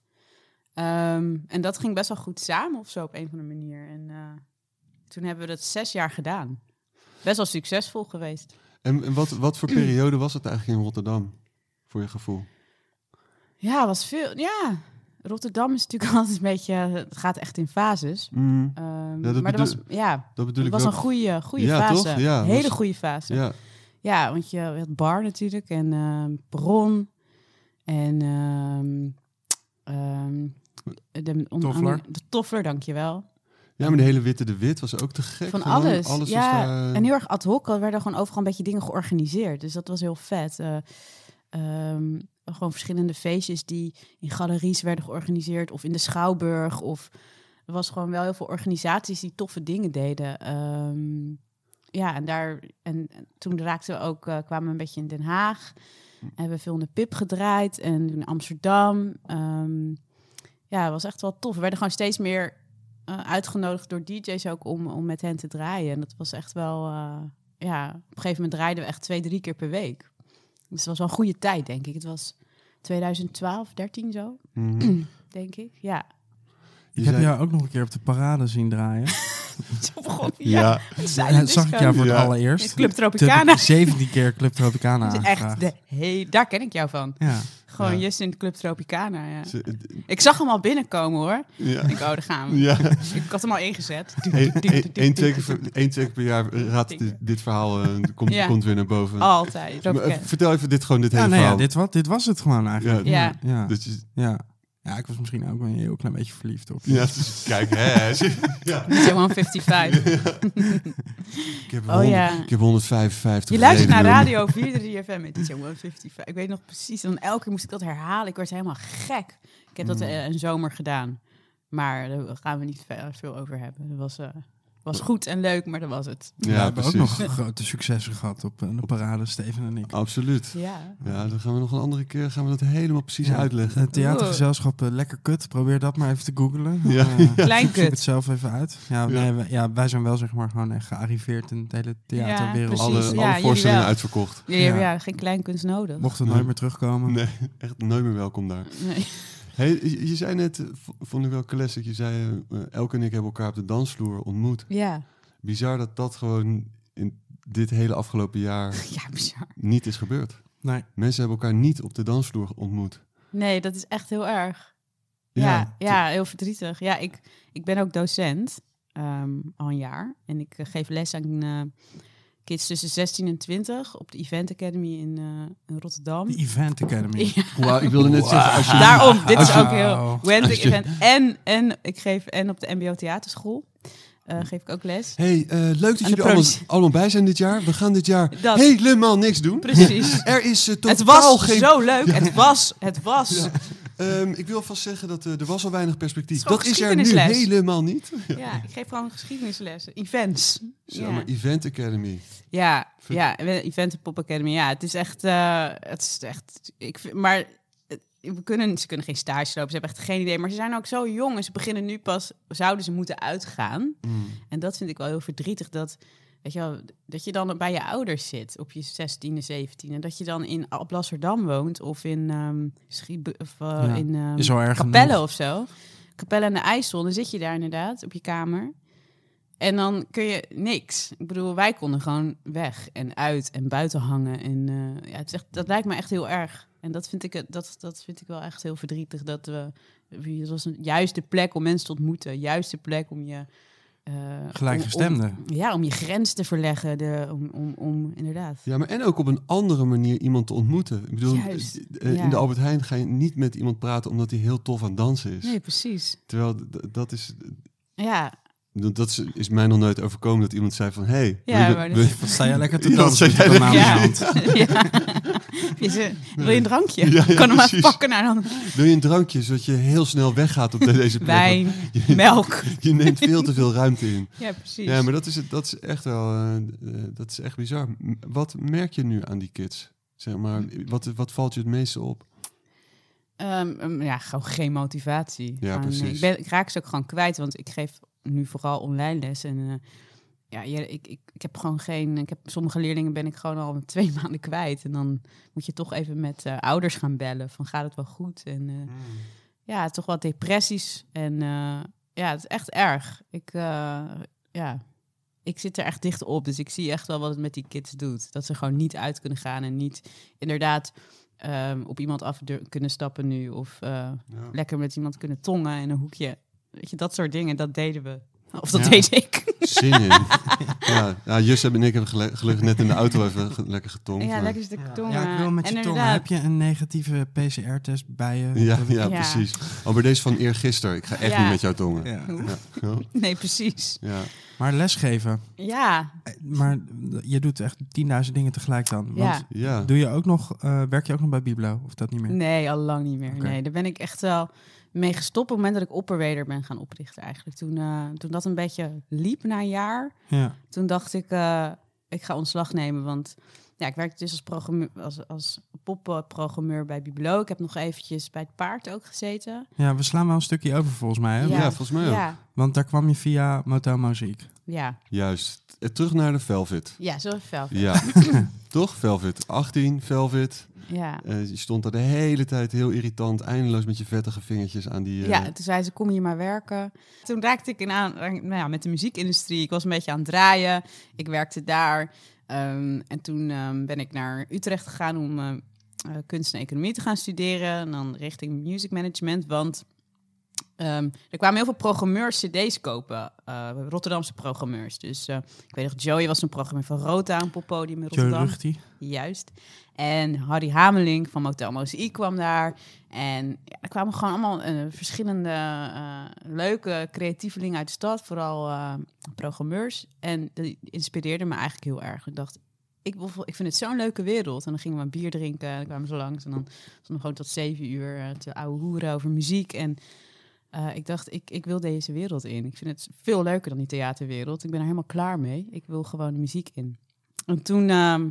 Ehm, en dat ging best wel goed samen of zo op een of andere manier. En eh, toen hebben we dat zes jaar gedaan. Best wel succesvol geweest. En, en wat, wat voor periode was het eigenlijk in Rotterdam? Voor je gevoel? Ja, was veel. Ja, Rotterdam is natuurlijk altijd een beetje. Het gaat echt in fases. Ehm, Ja, dat maar dat was, ja, Dat bedoel het ik was ook. een goede, goede Ja, fase. Ja, Een hele was- goede fase. Ja. Want je had Bar natuurlijk en ehm Bron en ehm ehm de, on- Toffler. de Toffler, dankjewel. ja, maar de hele Witte de Wit was ook te gek. Van gewoon. alles. Alles ja, daar... en heel erg ad hoc. Er werden gewoon overal een beetje dingen georganiseerd. Dus dat was heel vet. Eh, gewoon verschillende feestjes die in galeries werden georganiseerd. Of in de Schouwburg. Of er was gewoon wel heel veel organisaties die toffe dingen deden. Ehm, ja, en daar en, en toen raakten we ook, eh, kwamen we een beetje in Den Haag. En hebben we veel in de Pip gedraaid en in Amsterdam. Ehm, ja, het was echt wel tof. We werden gewoon steeds meer eh, uitgenodigd door DJ's ook om, om met hen te draaien. En dat was echt wel, eh, ja, op een gegeven moment draaiden we echt twee, drie keer per week. Dus het was wel een goede tijd, denk ik. Het was 2012, 13 zo, Mhm. denk ik. Ja. Je Ik heb zei- jou ook nog een keer op de parade zien draaien. Zo begon Ja, Ja, zag ik jou voor het Ja. allereerst. Club Tropicana. ik 17 keer Club Tropicana Dat is aangevraagd. echt de he daar ken ik jou van. Ja. Gewoon Ja. just in de Club Tropicana, ja. Ik zag hem al binnenkomen, hoor. ja. Ik oh, daar gaan we. ja. Ik had hem al ingezet. Eén twee keer, per- één, twee keer per jaar raadt dit, dit verhaal eh, komt, Ja. komt weer naar boven. Altijd. Maar, eh, Tropicana. vertel even dit gewoon, dit Ja, hele nee, ja, verhaal. dit, was, dit was het gewoon eigenlijk. Ja. Ja. Ja. Dat je- ja. Ja, ik was misschien ook wel een heel klein beetje verliefd op je. ja, dus kijk, hè. ja. DJ 155. Ik heb, Oh, 100 ja. ik heb 155 Je luistert naar. Radio 4 FM met DJ 155. Ik weet nog precies. En elke keer moest ik dat herhalen. Ik werd helemaal gek. Ik heb dat Mm. eh, een zomer gedaan. Maar daar gaan we niet ve- veel over hebben. Dat was, eh, Was goed en leuk, maar dat was het. we Ja, hebben precies. ook nog grote successen gehad op een parade, Steven en ik. Absoluut. Ja. Ja, dan gaan we nog een andere keer gaan we dat helemaal precies Ja, uitleggen. Het theatergezelschap eh, Lekker Kut, probeer dat maar even te googlen. Ja. eh, Klein zoek het kut. zelf even uit. Ja, Ja. Nee, wij, ja, wij zijn wel zeg maar gewoon echt gearriveerd in de hele theaterwereld. precies. alle alle voorstellingen uitverkocht. Hebben Ja. ja, geen kleinkunst nodig. Mocht het Nee. nooit meer terugkomen. Nee, echt nooit meer welkom daar. Nee. Hey, je, zei net, eh, vond ik wel classic, je zei, eh, Elke en ik hebben elkaar op de dansvloer ontmoet. Ja. Bizar dat dat gewoon in dit hele afgelopen jaar ja, bizar. niet is gebeurd. Nee. Mensen hebben elkaar niet op de dansvloer ontmoet. Nee, dat is echt heel erg. Ja, ja, heel verdrietig. Ja, ik, ik ben ook docent ehm, al een jaar. En ik eh, geef les aan eh, kids tussen 16 en 20 op de Event Academy in, eh, in Rotterdam. De Event Academy. Ja, Wauw, ik wilde net zeggen, als je... daarom, dit is ook heel je- Event. En, en ik geef en op de MBO Theaterschool eh, geef ik ook les. hey, eh, leuk dat Aan jullie allemaal, allemaal bij zijn dit jaar. We gaan dit jaar Dat. helemaal niks doen. Precies. Er is totaal Het was geen... zo leuk. Het was, het was. Ehm, ik wil vast zeggen dat eh, er was al weinig perspectief. Dat is er nu helemaal niet. Ja, ik geef gewoon geschiedenislessen, events. Ja. maar Event Academy. Ja, Ver- ja, Event en Pop Academy. Ja, het is echt, eh, het is echt, ik vind, maar het- we kunnen, ze kunnen geen stage lopen, ze hebben echt geen idee. Maar ze zijn ook zo jong en ze beginnen nu pas, zouden ze moeten uitgaan. Mm. En dat vind ik wel heel verdrietig, dat, weet je wel, dat je dan bij je ouders zit op je 16e, 17e. Dat je dan in op Lasserdam woont of in, ehm Schiebe- of, eh, Ja, in Is erg Capelle genoeg. of zo. Capelle aan de IJssel, dan zit je daar inderdaad op je kamer. En dan kun je niks. Ik bedoel, wij konden gewoon weg en uit en buiten hangen. En eh, ja, het is echt, dat lijkt me echt heel erg. En dat vind ik, het- dat, dat vind ik wel echt heel verdrietig. Dat we, het was een juiste plek om mensen te ontmoeten. Juiste plek om je... Gelijkgestemden. om- om- Ja, om je grens te verleggen. De, om, om, om, inderdaad. Ja, maar en ook op een andere manier iemand te ontmoeten. Ik bedoel, Juist, eh, ja. in de Albert Heijn ga je niet met iemand praten omdat hij heel tof aan het dansen is. Nee, precies. Terwijl dat is, Ja, dat is, is mij nog nooit overkomen dat iemand zei van, hey, Ja, wil maar je- dat- wil je- Wat sta jij lekker te Ja, dansen? jij hand? ja. Je Wil je een drankje? Ja, ja, kan hem maar pakken naar dan wil je een drankje zodat je heel snel weggaat op de- deze plek? wijn, je, melk. je neemt veel te veel ruimte in. Ja, precies. Ja, maar dat is, het- dat is echt wel, eh, eh, dat is echt bizar. Wat merk je nu aan die kids? Zeg maar, wat, wat valt je het meeste op? Ehm, ehm, ja, gewoon geen motivatie. Ja, Gewoon, eh, precies. Ik, ben, ik raak ze ook gewoon kwijt, want ik geef nu vooral online les. En ja, je- ik, ik, ik heb gewoon geen... Ik heb, sommige leerlingen ben ik gewoon al twee maanden kwijt. En dan moet je toch even met eh, ouders gaan bellen. Van gaat het wel goed? En eh, ja, toch wel depressies. En eh, ja, het is echt erg. Ik, ja, ik zit er echt dicht op. Dus ik zie echt wel wat het met die kids doet. Dat ze gewoon niet uit kunnen gaan en niet inderdaad ehm, op iemand af kunnen stappen nu. Of Ja. lekker met iemand kunnen tongen in een hoekje. Weet je, dat soort dingen, dat deden we. Of dat Ja. deed ik. Zin in. ja, ja, Jus en ik hebben gelukkig net in de auto even ge- lekker getongd. ja, lekker stuk tongen. Ja, ik wil met je en tong. inderdaad- Heb je een negatieve PCR-test bij je? Ja, ja, Ja. precies. Oh, maar deze van eergisteren. Ik ga echt Ja. niet met jou tongen. Ja. Ja. Nee, precies. ja. Maar lesgeven. Ja, Eh, Maar je doet echt 10.000 dingen tegelijk dan. Want ja. ja. Doe je ook nog, eh, werk je ook nog bij Biblo? Of dat niet meer? Nee, al lang niet meer. Nee, daar ben ik echt wel mee gestopt op het moment dat ik Opperweder ben gaan oprichten eigenlijk. Toen, eh, toen dat een beetje liep na een jaar, Ja. toen dacht ik, eh, ik ga ontslag nemen. Want ja, ik werkte dus als, programmeur, als, als popprogrammeur bij Biblo. Ik heb nog eventjes bij het paard ook gezeten. ja, we slaan wel een stukje over volgens mij. Hè? Ja. volgens mij ook. Ja, Want daar kwam je via Motel Mozaïek. Ja, Juist. Eh, Terug naar de Velvet. ja zo fel. Ja. Toch? Velvet. 18, Velvet. Ja. Eh, je stond daar de hele tijd heel irritant, eindeloos met je vettige vingertjes aan die... eh, Ja, toen zei ze, kom hier maar werken. Toen raakte ik in aan, nou ja, met de muziekindustrie. Ik was een beetje aan het draaien. Ik werkte daar. Ehm, en toen ehm, ben ik naar Utrecht gegaan om eh, eh, kunst en economie te gaan studeren. En dan richting music management, want... ehm, er kwamen heel veel programmeurs cd's kopen, eh, Rotterdamse programmeurs. Dus eh, ik weet nog, Joey was een programmeur van Rota, een poppodium in Joe Rotterdam. Juist. En Harry Hameling van Motel Mozaïek kwam daar. En ja, er kwamen gewoon allemaal eh, verschillende leuke creatievelingen uit de stad. Vooral programmeurs. En dat inspireerde me eigenlijk heel erg. Ik dacht, ik, ik vind het zo'n leuke wereld. En dan gingen we een bier drinken. En dan kwamen ze langs. En dan stonden we gewoon tot zeven uur te ouwe hoeren over muziek. En Eh, ik dacht, ik, ik wil deze wereld in. Ik vind het veel leuker dan die theaterwereld. Ik ben er helemaal klaar mee. Ik wil gewoon de muziek in. En toen ehm,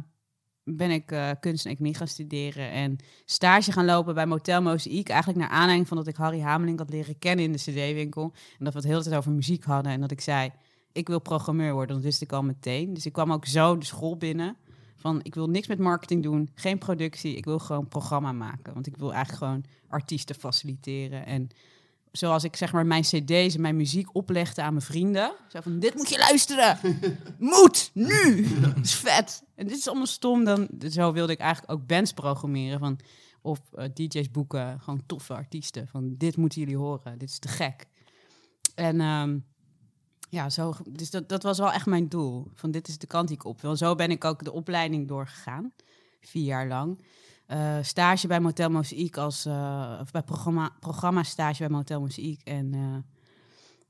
ben ik eh, kunst en economie gaan studeren en stage gaan lopen bij Motel Mozaïek. Eigenlijk naar aanleiding van dat ik Harry Hameling had leren kennen in de cd-winkel. En dat we het de hele tijd over muziek hadden. En dat ik zei, ik wil programmeur worden. Dat wist ik al meteen. Dus ik kwam ook zo de school binnen. Van, ik wil niks met marketing doen, geen productie. Ik wil gewoon programma maken. Want ik wil eigenlijk gewoon artiesten faciliteren. En zoals ik zeg maar mijn cd's en mijn muziek oplegde aan mijn vrienden. Zo van, dit moet je luisteren. moet, nu. Dat is vet. En dit is allemaal stom. Dan, zo wilde ik eigenlijk ook bands programmeren. Van, of eh, DJ's boeken, gewoon toffe artiesten. Van, dit moeten jullie horen. Dit is te gek. En ehm, ja, zo, dus dat, dat was wel echt mijn doel. Van, dit is de kant die ik op wil. Zo ben ik ook de opleiding doorgegaan. Vier jaar lang. Eh, stage bij Motel Mozaïek als eh, of bij programma, programma stage bij Motel Mozaïek en eh,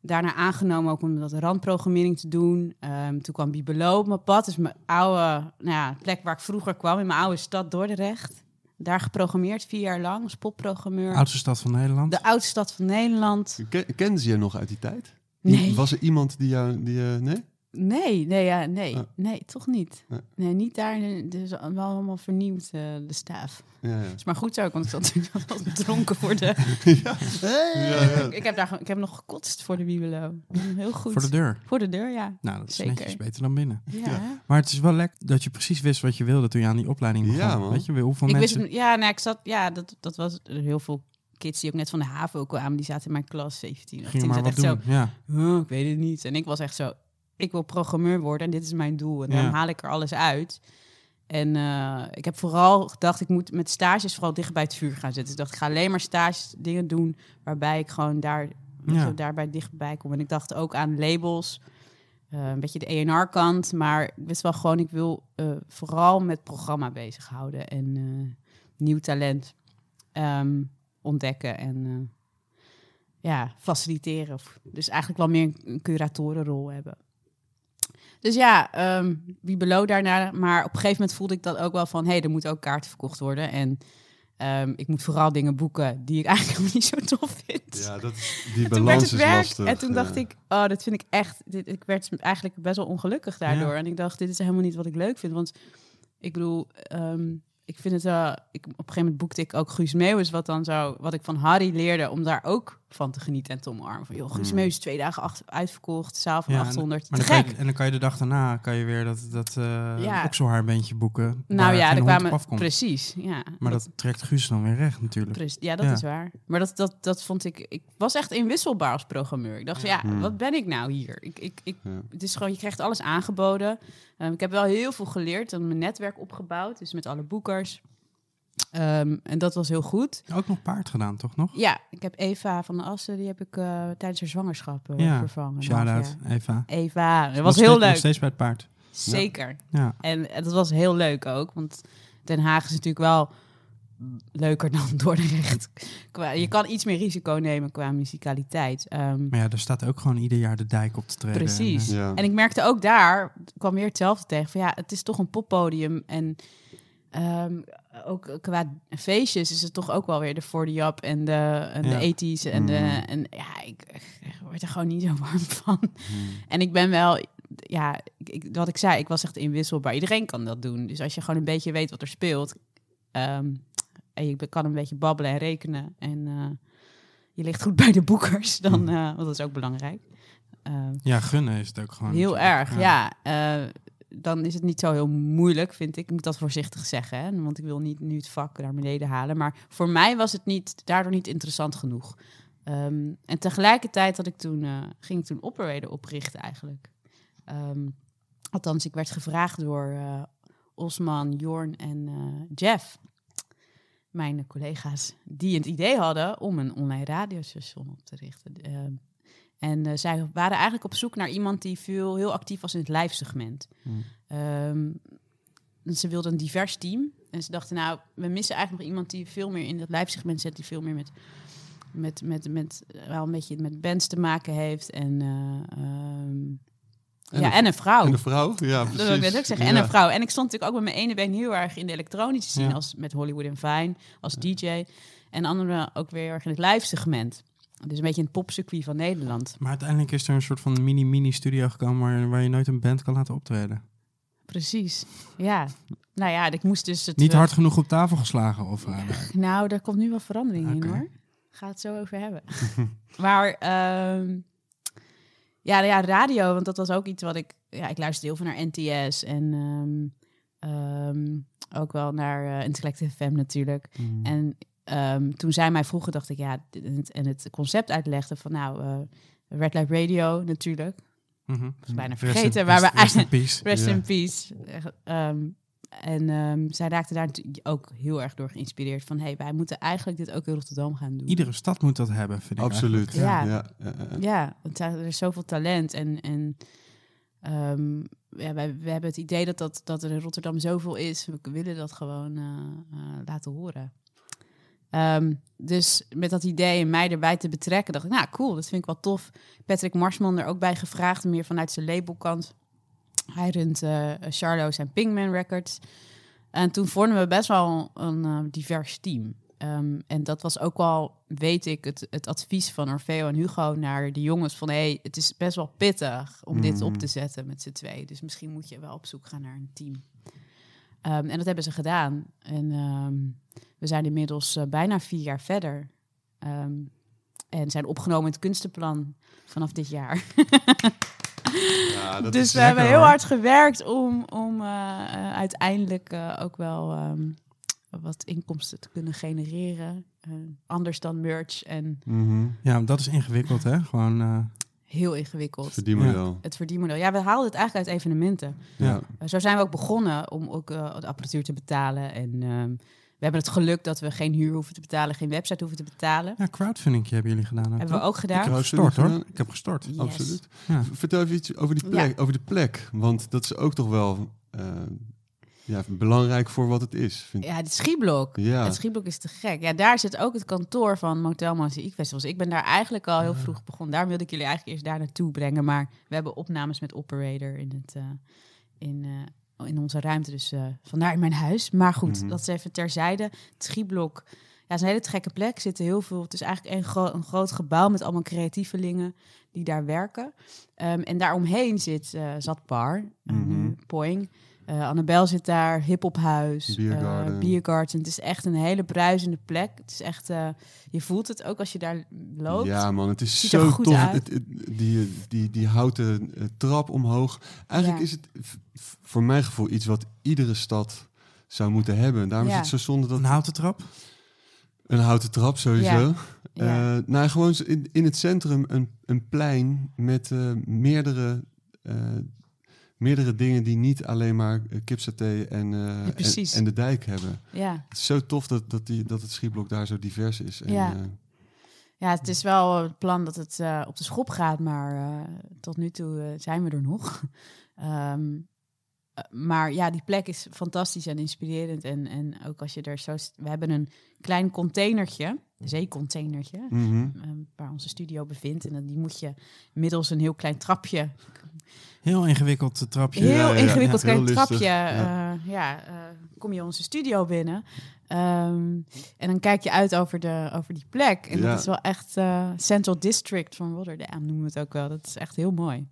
daarna aangenomen ook om dat randprogrammering te doen. Ehm, toen kwam Bibelo op mijn pad, dus mijn oude nou ja, plek waar ik vroeger kwam in mijn oude stad Dordrecht. Daar geprogrammeerd vier jaar lang als popprogrammeur. Oudste stad van Nederland. De oudste stad van Nederland. Ken, kenden ze je nog uit die tijd? Nee. Was er iemand die jou... Die, nee? Nee, nee, ja, nee, Ah. nee, toch niet. Nee. Nee, niet daar. Dus wel allemaal vernieuwd, eh, de staaf. Ja, ja. Is maar goed zo, want ik zat natuurlijk wel dronken voor de... ja. ja, ja. Ik heb, daar, ik heb nog gekotst voor de Bibelo. Heel goed. Voor de deur. Voor de deur, ja. Nou, dat is Zeker. netjes beter dan binnen. Ja. Maar het is wel lekker dat je precies wist wat je wilde toen je aan die opleiding begon. Ja, man. Weet je, hoeveel Ik mensen... wist, ja, nou, ik zat, ja, dat, dat was heel veel kids die ook net van de HAVO kwamen, die zaten in mijn klas 17. Ging 18, maar wat zaten echt doen. Ja. Zo, "Huh, ik weet het niet. En ik was echt zo, ik wil programmeur worden en dit is mijn doel. En dan Ja. haal ik er alles uit. En eh, ik heb vooral gedacht, ik moet met stages vooral dicht bij het vuur gaan zitten. Dus ik dacht, ik ga alleen maar stages dingen doen waarbij ik gewoon daar, Ja. je, daarbij dichtbij kom. En ik dacht ook aan labels, eh, een beetje de ENR-kant. Maar ik wist wel gewoon, ik wil eh, vooral met programma bezighouden en nieuw talent ehm, ontdekken en ja, faciliteren. Dus eigenlijk wel meer een curatorenrol hebben. Dus ja, ehm wie below daarna. Maar op een gegeven moment voelde ik dat ook wel van... hé, hey, er moeten ook kaarten verkocht worden. En ehm, ik moet vooral dingen boeken die ik eigenlijk niet zo tof vind. Ja, dat die En toen werd balans het is lastig. en toen ja. dacht ik, oh, dat vind ik echt. Dit, ik werd eigenlijk best wel ongelukkig daardoor. Ja. En ik dacht, dit is helemaal niet wat ik leuk vind. Want ik bedoel, ehm, ik vind het wel. Ik, op een gegeven moment boekte ik ook Guus Meeuwis, wat dan zo, wat ik van Harry leerde, om daar ook van te genieten en te omarmen. Van, joh, Guus Hmm. Meeuwis twee dagen acht, uitverkocht, zaal van Ja, en- 800. Maar Te dan kan gek. je, en dan kan je de dag daarna kan je weer dat, dat eh Ja. okselhaarbeentje boeken. nou ja, hond kwamen precies. Ja, Maar dat trekt Guus dan weer recht natuurlijk. Precies, ja, dat Ja. is waar. Maar dat, dat, dat vond ik... Ik was echt inwisselbaar als programmeur. Ik dacht, ja, Hmm. wat ben ik nou hier? Ik, ik, ik. Het is gewoon, je krijgt alles aangeboden. Ehm, ik heb wel heel veel geleerd en mijn netwerk opgebouwd. Dus met alle boekers. Ehm, en dat was heel goed. Ook nog paard gedaan, toch nog? Ja, ik heb Eva van de Assen, die heb ik eh, tijdens haar zwangerschap eh, Ja, vervangen. Shout-out. Eva. Eva, dat Nog was steeds- heel Nog leuk. steeds bij het paard. Zeker. Ja. En dat was heel leuk ook, want Den Haag is natuurlijk wel leuker dan Dordrecht. Je kan iets meer risico nemen qua muzikaliteit. Ehm, Maar ja, er staat ook gewoon ieder jaar de dijk op te treden. Precies. En, eh, Ja. En ik merkte ook daar, kwam weer hetzelfde tegen. Van ja, het is toch een poppodium. En ehm, ook qua feestjes is het toch ook wel weer de For the Up en de, en Ja. de 80s. En, de, Mhm. en ja, ik, ik word er gewoon niet zo warm van. Hmm. En ik ben wel, ja, ik, wat ik zei, ik was echt inwisselbaar. Iedereen kan dat doen. Dus als je gewoon een beetje weet wat er speelt. ehm, en je kan een beetje babbelen en rekenen. En eh, je ligt goed bij de boekers. Dan, Mhm. eh, want dat is ook belangrijk. Ehm, ja, gunnen is het ook gewoon. Heel erg, ja. Eh, dan is het niet zo heel moeilijk, vind ik. Ik moet dat voorzichtig zeggen, hè? want ik wil niet nu het vak naar beneden halen. Maar voor mij was het niet, daardoor niet interessant genoeg. Ehm, en tegelijkertijd had ik toen, eh, ging ik toen Operator oprichten eigenlijk. Ehm, althans, ik werd gevraagd door eh, Osman, Jorn en eh, Jeff, mijn collega's, die het idee hadden om een online radiostation op te richten. En eh, zij waren eigenlijk op zoek naar iemand die veel, heel actief was in het live segment. Ehm, en ze wilden een divers team. En ze dachten, nou, we missen eigenlijk nog iemand die veel meer in het live segment zit, die veel meer met, met, met, met eh, wel een beetje met bands te maken heeft. En, eh, ehm, En ja, een- en een vrouw. En de vrouw? Ja, precies. Dat wil ik net ook zeggen. En een vrouw. En ik stond natuurlijk ook met mijn ene been heel erg in de elektronische scene. Ja. Als met Hollywood en Fine, als DJ. En andere ook weer heel erg in het live segment. Dus een beetje een popcircuit van Nederland. Maar uiteindelijk is er een soort van mini-mini-studio gekomen waar, waar je nooit een band kan laten optreden. Precies. Ja. Nou ja, ik moest dus het... Niet eh, hard genoeg op tafel geslagen of... eh, Nou, daar komt nu wel verandering in hoor. Ga het zo over hebben. maar ehm, ja, ja, radio, want dat was ook iets wat ik... Ja, ik luisterde heel veel naar NTS en ehm, ehm, ook wel naar eh Intellect FM natuurlijk. Mm. En ehm, toen zij mij vroegen, dacht ik, ja, en het, en het concept uitlegde van nou, eh, Red Light Radio natuurlijk. mhm. Dat is bijna Rest in- vergeten, maar we rest- rest in eigenlijk... peace. Rest Ja. in peace. Ehm, en ehm, zij raakte daar natuurlijk ook heel erg door geïnspireerd. Van, hey, wij moeten eigenlijk dit ook in Rotterdam gaan doen. Iedere stad moet dat hebben, vind ik Absoluut. Ja. Ja. Ja, ja, ja. Ja, want er is zoveel talent. En, en ehm, ja, wij, we hebben het idee dat, dat, dat er in Rotterdam zoveel is. We willen dat gewoon eh, eh, laten horen. Ehm, dus met dat idee en mij erbij te betrekken, dacht ik, nou cool, dat vind ik wel tof. Patrick Marsman er ook bij gevraagd, meer vanuit zijn labelkant. Hij runt eh Charlo's en Pinkman Records. En toen vormden we best wel een eh, divers team. Ehm, en dat was ook wel, weet ik, het, het advies van Orfeo en Hugo naar de jongens van... hey, het is best wel pittig om dit op te zetten met z'n twee. Dus misschien moet je wel op zoek gaan naar een team. Ehm, en dat hebben ze gedaan. En ehm, we zijn inmiddels eh, bijna vier jaar verder. Ehm, en zijn opgenomen in het kunstenplan vanaf dit jaar. Ja, dat dus is we hebben heel hoor. hard gewerkt om, om eh, eh, uiteindelijk eh, ook wel ehm, wat inkomsten te kunnen genereren. Eh, anders dan merch en Mhm. Ja, dat is ingewikkeld, hè? Gewoon, eh, heel ingewikkeld. Verdienmodel. Het verdienmodel. Ja, we haalden het eigenlijk uit evenementen. Ja. Eh, zo zijn we ook begonnen om ook eh, de apparatuur te betalen. En ehm, we hebben het geluk dat we geen huur hoeven te betalen, geen website hoeven te betalen. ja, crowdfunding hebben jullie gedaan. hebben we ook Ik gedaan. heb Crowdfunding gestort, hoor. Ik heb gestort. Yes. Absoluut. Ja. Vertel even iets over die plek. Over de plek. Want dat is ook toch wel eh, ja, belangrijk voor wat het is. Vind Ja, het schieblok. Ja. Het schieblok is te gek. Ja, daar zit ook het kantoor van Motel Mozaïek Festivals. Ik ben daar eigenlijk al heel vroeg begonnen. Daar wilde ik jullie eigenlijk eerst daar naartoe brengen. Maar we hebben opnames met Operator in, het, eh, in, eh, in onze ruimte. Dus eh, vandaar in mijn huis. Maar goed, Mhm. dat is even terzijde. Het schieblok, ja, het is een hele gekke plek. Er Zitten heel veel, het is eigenlijk een, gro- een groot gebouw met allemaal creatievelingen die daar werken. Ehm, en daaromheen zit Zatpar, eh, Mhm. Poing. Eh Annabel zit daar, hiphophuis, Biergarden. eh, Biergarden. Het is echt een hele bruisende plek. Het is echt, eh, je voelt het ook als je daar loopt. Ja, man, het is Ziet zo goed tof. Het, het- die, die, die houten trap omhoog. Eigenlijk Ja. is het voor mijn gevoel iets wat iedere stad zou moeten hebben. Daarom Ja. is het zo zonde dat Een houten trap. een houten trap sowieso. Ja. Ja. Eh, nou, gewoon in, in het centrum een, een plein met eh, meerdere, eh, meerdere dingen die niet alleen maar uh, kipsaté en, eh, en, de dijk hebben. ja. Het is zo tof dat, dat, die, dat het schieblok daar zo divers is. En, Ja. eh, ja, het is wel het plan dat het eh, op de schop gaat, maar eh, tot nu toe eh, zijn we er nog. Ehm, eh, maar ja, die plek is fantastisch en inspirerend. En, en ook als je er zo... We hebben een klein containertje, een zeecontainertje, mhm. ehm, waar onze studio bevindt. En dan, die moet je middels een heel klein trapje Heel ingewikkeld eh, trapje. Heel ja. ingewikkeld klein trapje. ja. Eh, kom je onze studio binnen. Ehm, en dan kijk je uit over, de, over die plek. En dat is wel echt eh, Central District van Rotterdam, noemen we het ook wel. Dat is echt heel mooi.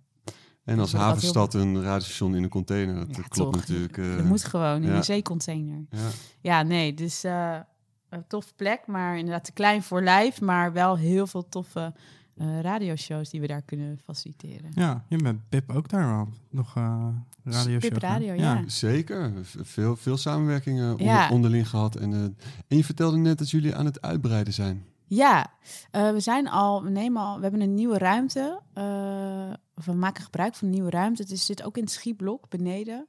En als havenstad een radiostation in een container, dat Ja, klopt toch. natuurlijk. eh, dat moet gewoon in ja. een zeecontainer. ja. Ja, nee, dus eh, een toffe plek, maar inderdaad te klein voor lijf. Maar wel heel veel toffe eh radioshows die we daar kunnen faciliteren. Ja, je bent Pip ook daar al. Nog eh radio Pip Radio, ja. Zeker, veel, veel samenwerkingen onder- Ja. onderling gehad. En, eh, en je vertelde net dat jullie aan het uitbreiden zijn. Ja, eh, we zijn al, we nemen al, we hebben een nieuwe ruimte. eh, of we maken gebruik van een nieuwe ruimte. Het is, zit ook in het schieblok beneden.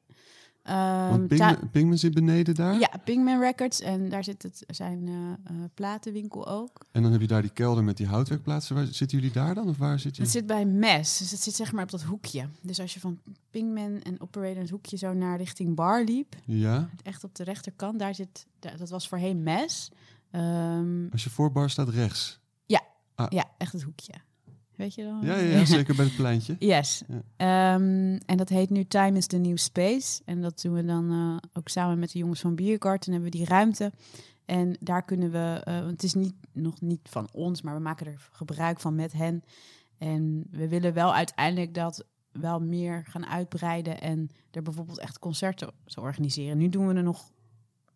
Ehm, Want ta- Pingman, Pingman zit beneden daar. ja, Pinkman Records. En daar zit het, zijn eh, eh, platenwinkel ook. En dan heb je daar die kelder met die houtwerkplaatsen. Waar, zitten jullie daar dan? Of waar zit je? Het zit bij Mes, dus het zit zeg maar op dat hoekje. Dus als je van Pinkman en Operator het hoekje zo naar richting Bar liep, Ja. echt op de rechterkant, daar zit, daar- dat was voorheen Mes. Ehm, Als je voor bar staat rechts. ja, echt het hoekje. Weet je dan? Ja, ja, ja zeker bij het pleintje. Yes. Ja. Ehm, en dat heet nu Time is the New Space. En dat doen we dan eh, ook samen met de jongens van Biergarten. hebben we die ruimte. En daar kunnen we, eh, want het is niet, nog niet van ons, maar we maken er gebruik van met hen. En we willen wel uiteindelijk dat wel meer gaan uitbreiden en er bijvoorbeeld echt concerten zo organiseren. Nu doen we er nog,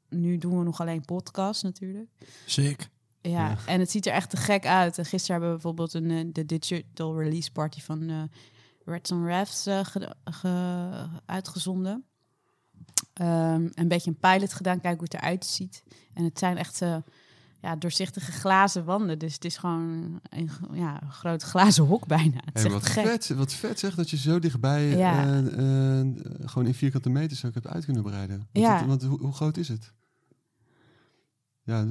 nu doen we nog alleen podcasts natuurlijk. Sick. Ja, Ja. en het ziet er echt te gek uit. En gisteren hebben we bijvoorbeeld een, eh, de digital release party van eh Reds on Refs eh, ge- ge- uitgezonden. Ehm, een beetje een pilot gedaan, kijken hoe het eruit ziet. En het zijn echt ja, doorzichtige glazen wanden. Dus het is gewoon een, ja, een groot glazen hok bijna. Het is Hey, wat, gek. vet, wat vet zeg dat je zo dichtbij Ja. gewoon in vierkante meters ook hebt uit kunnen breiden. Want, Ja. het- want hoe, hoe groot is het? Ja,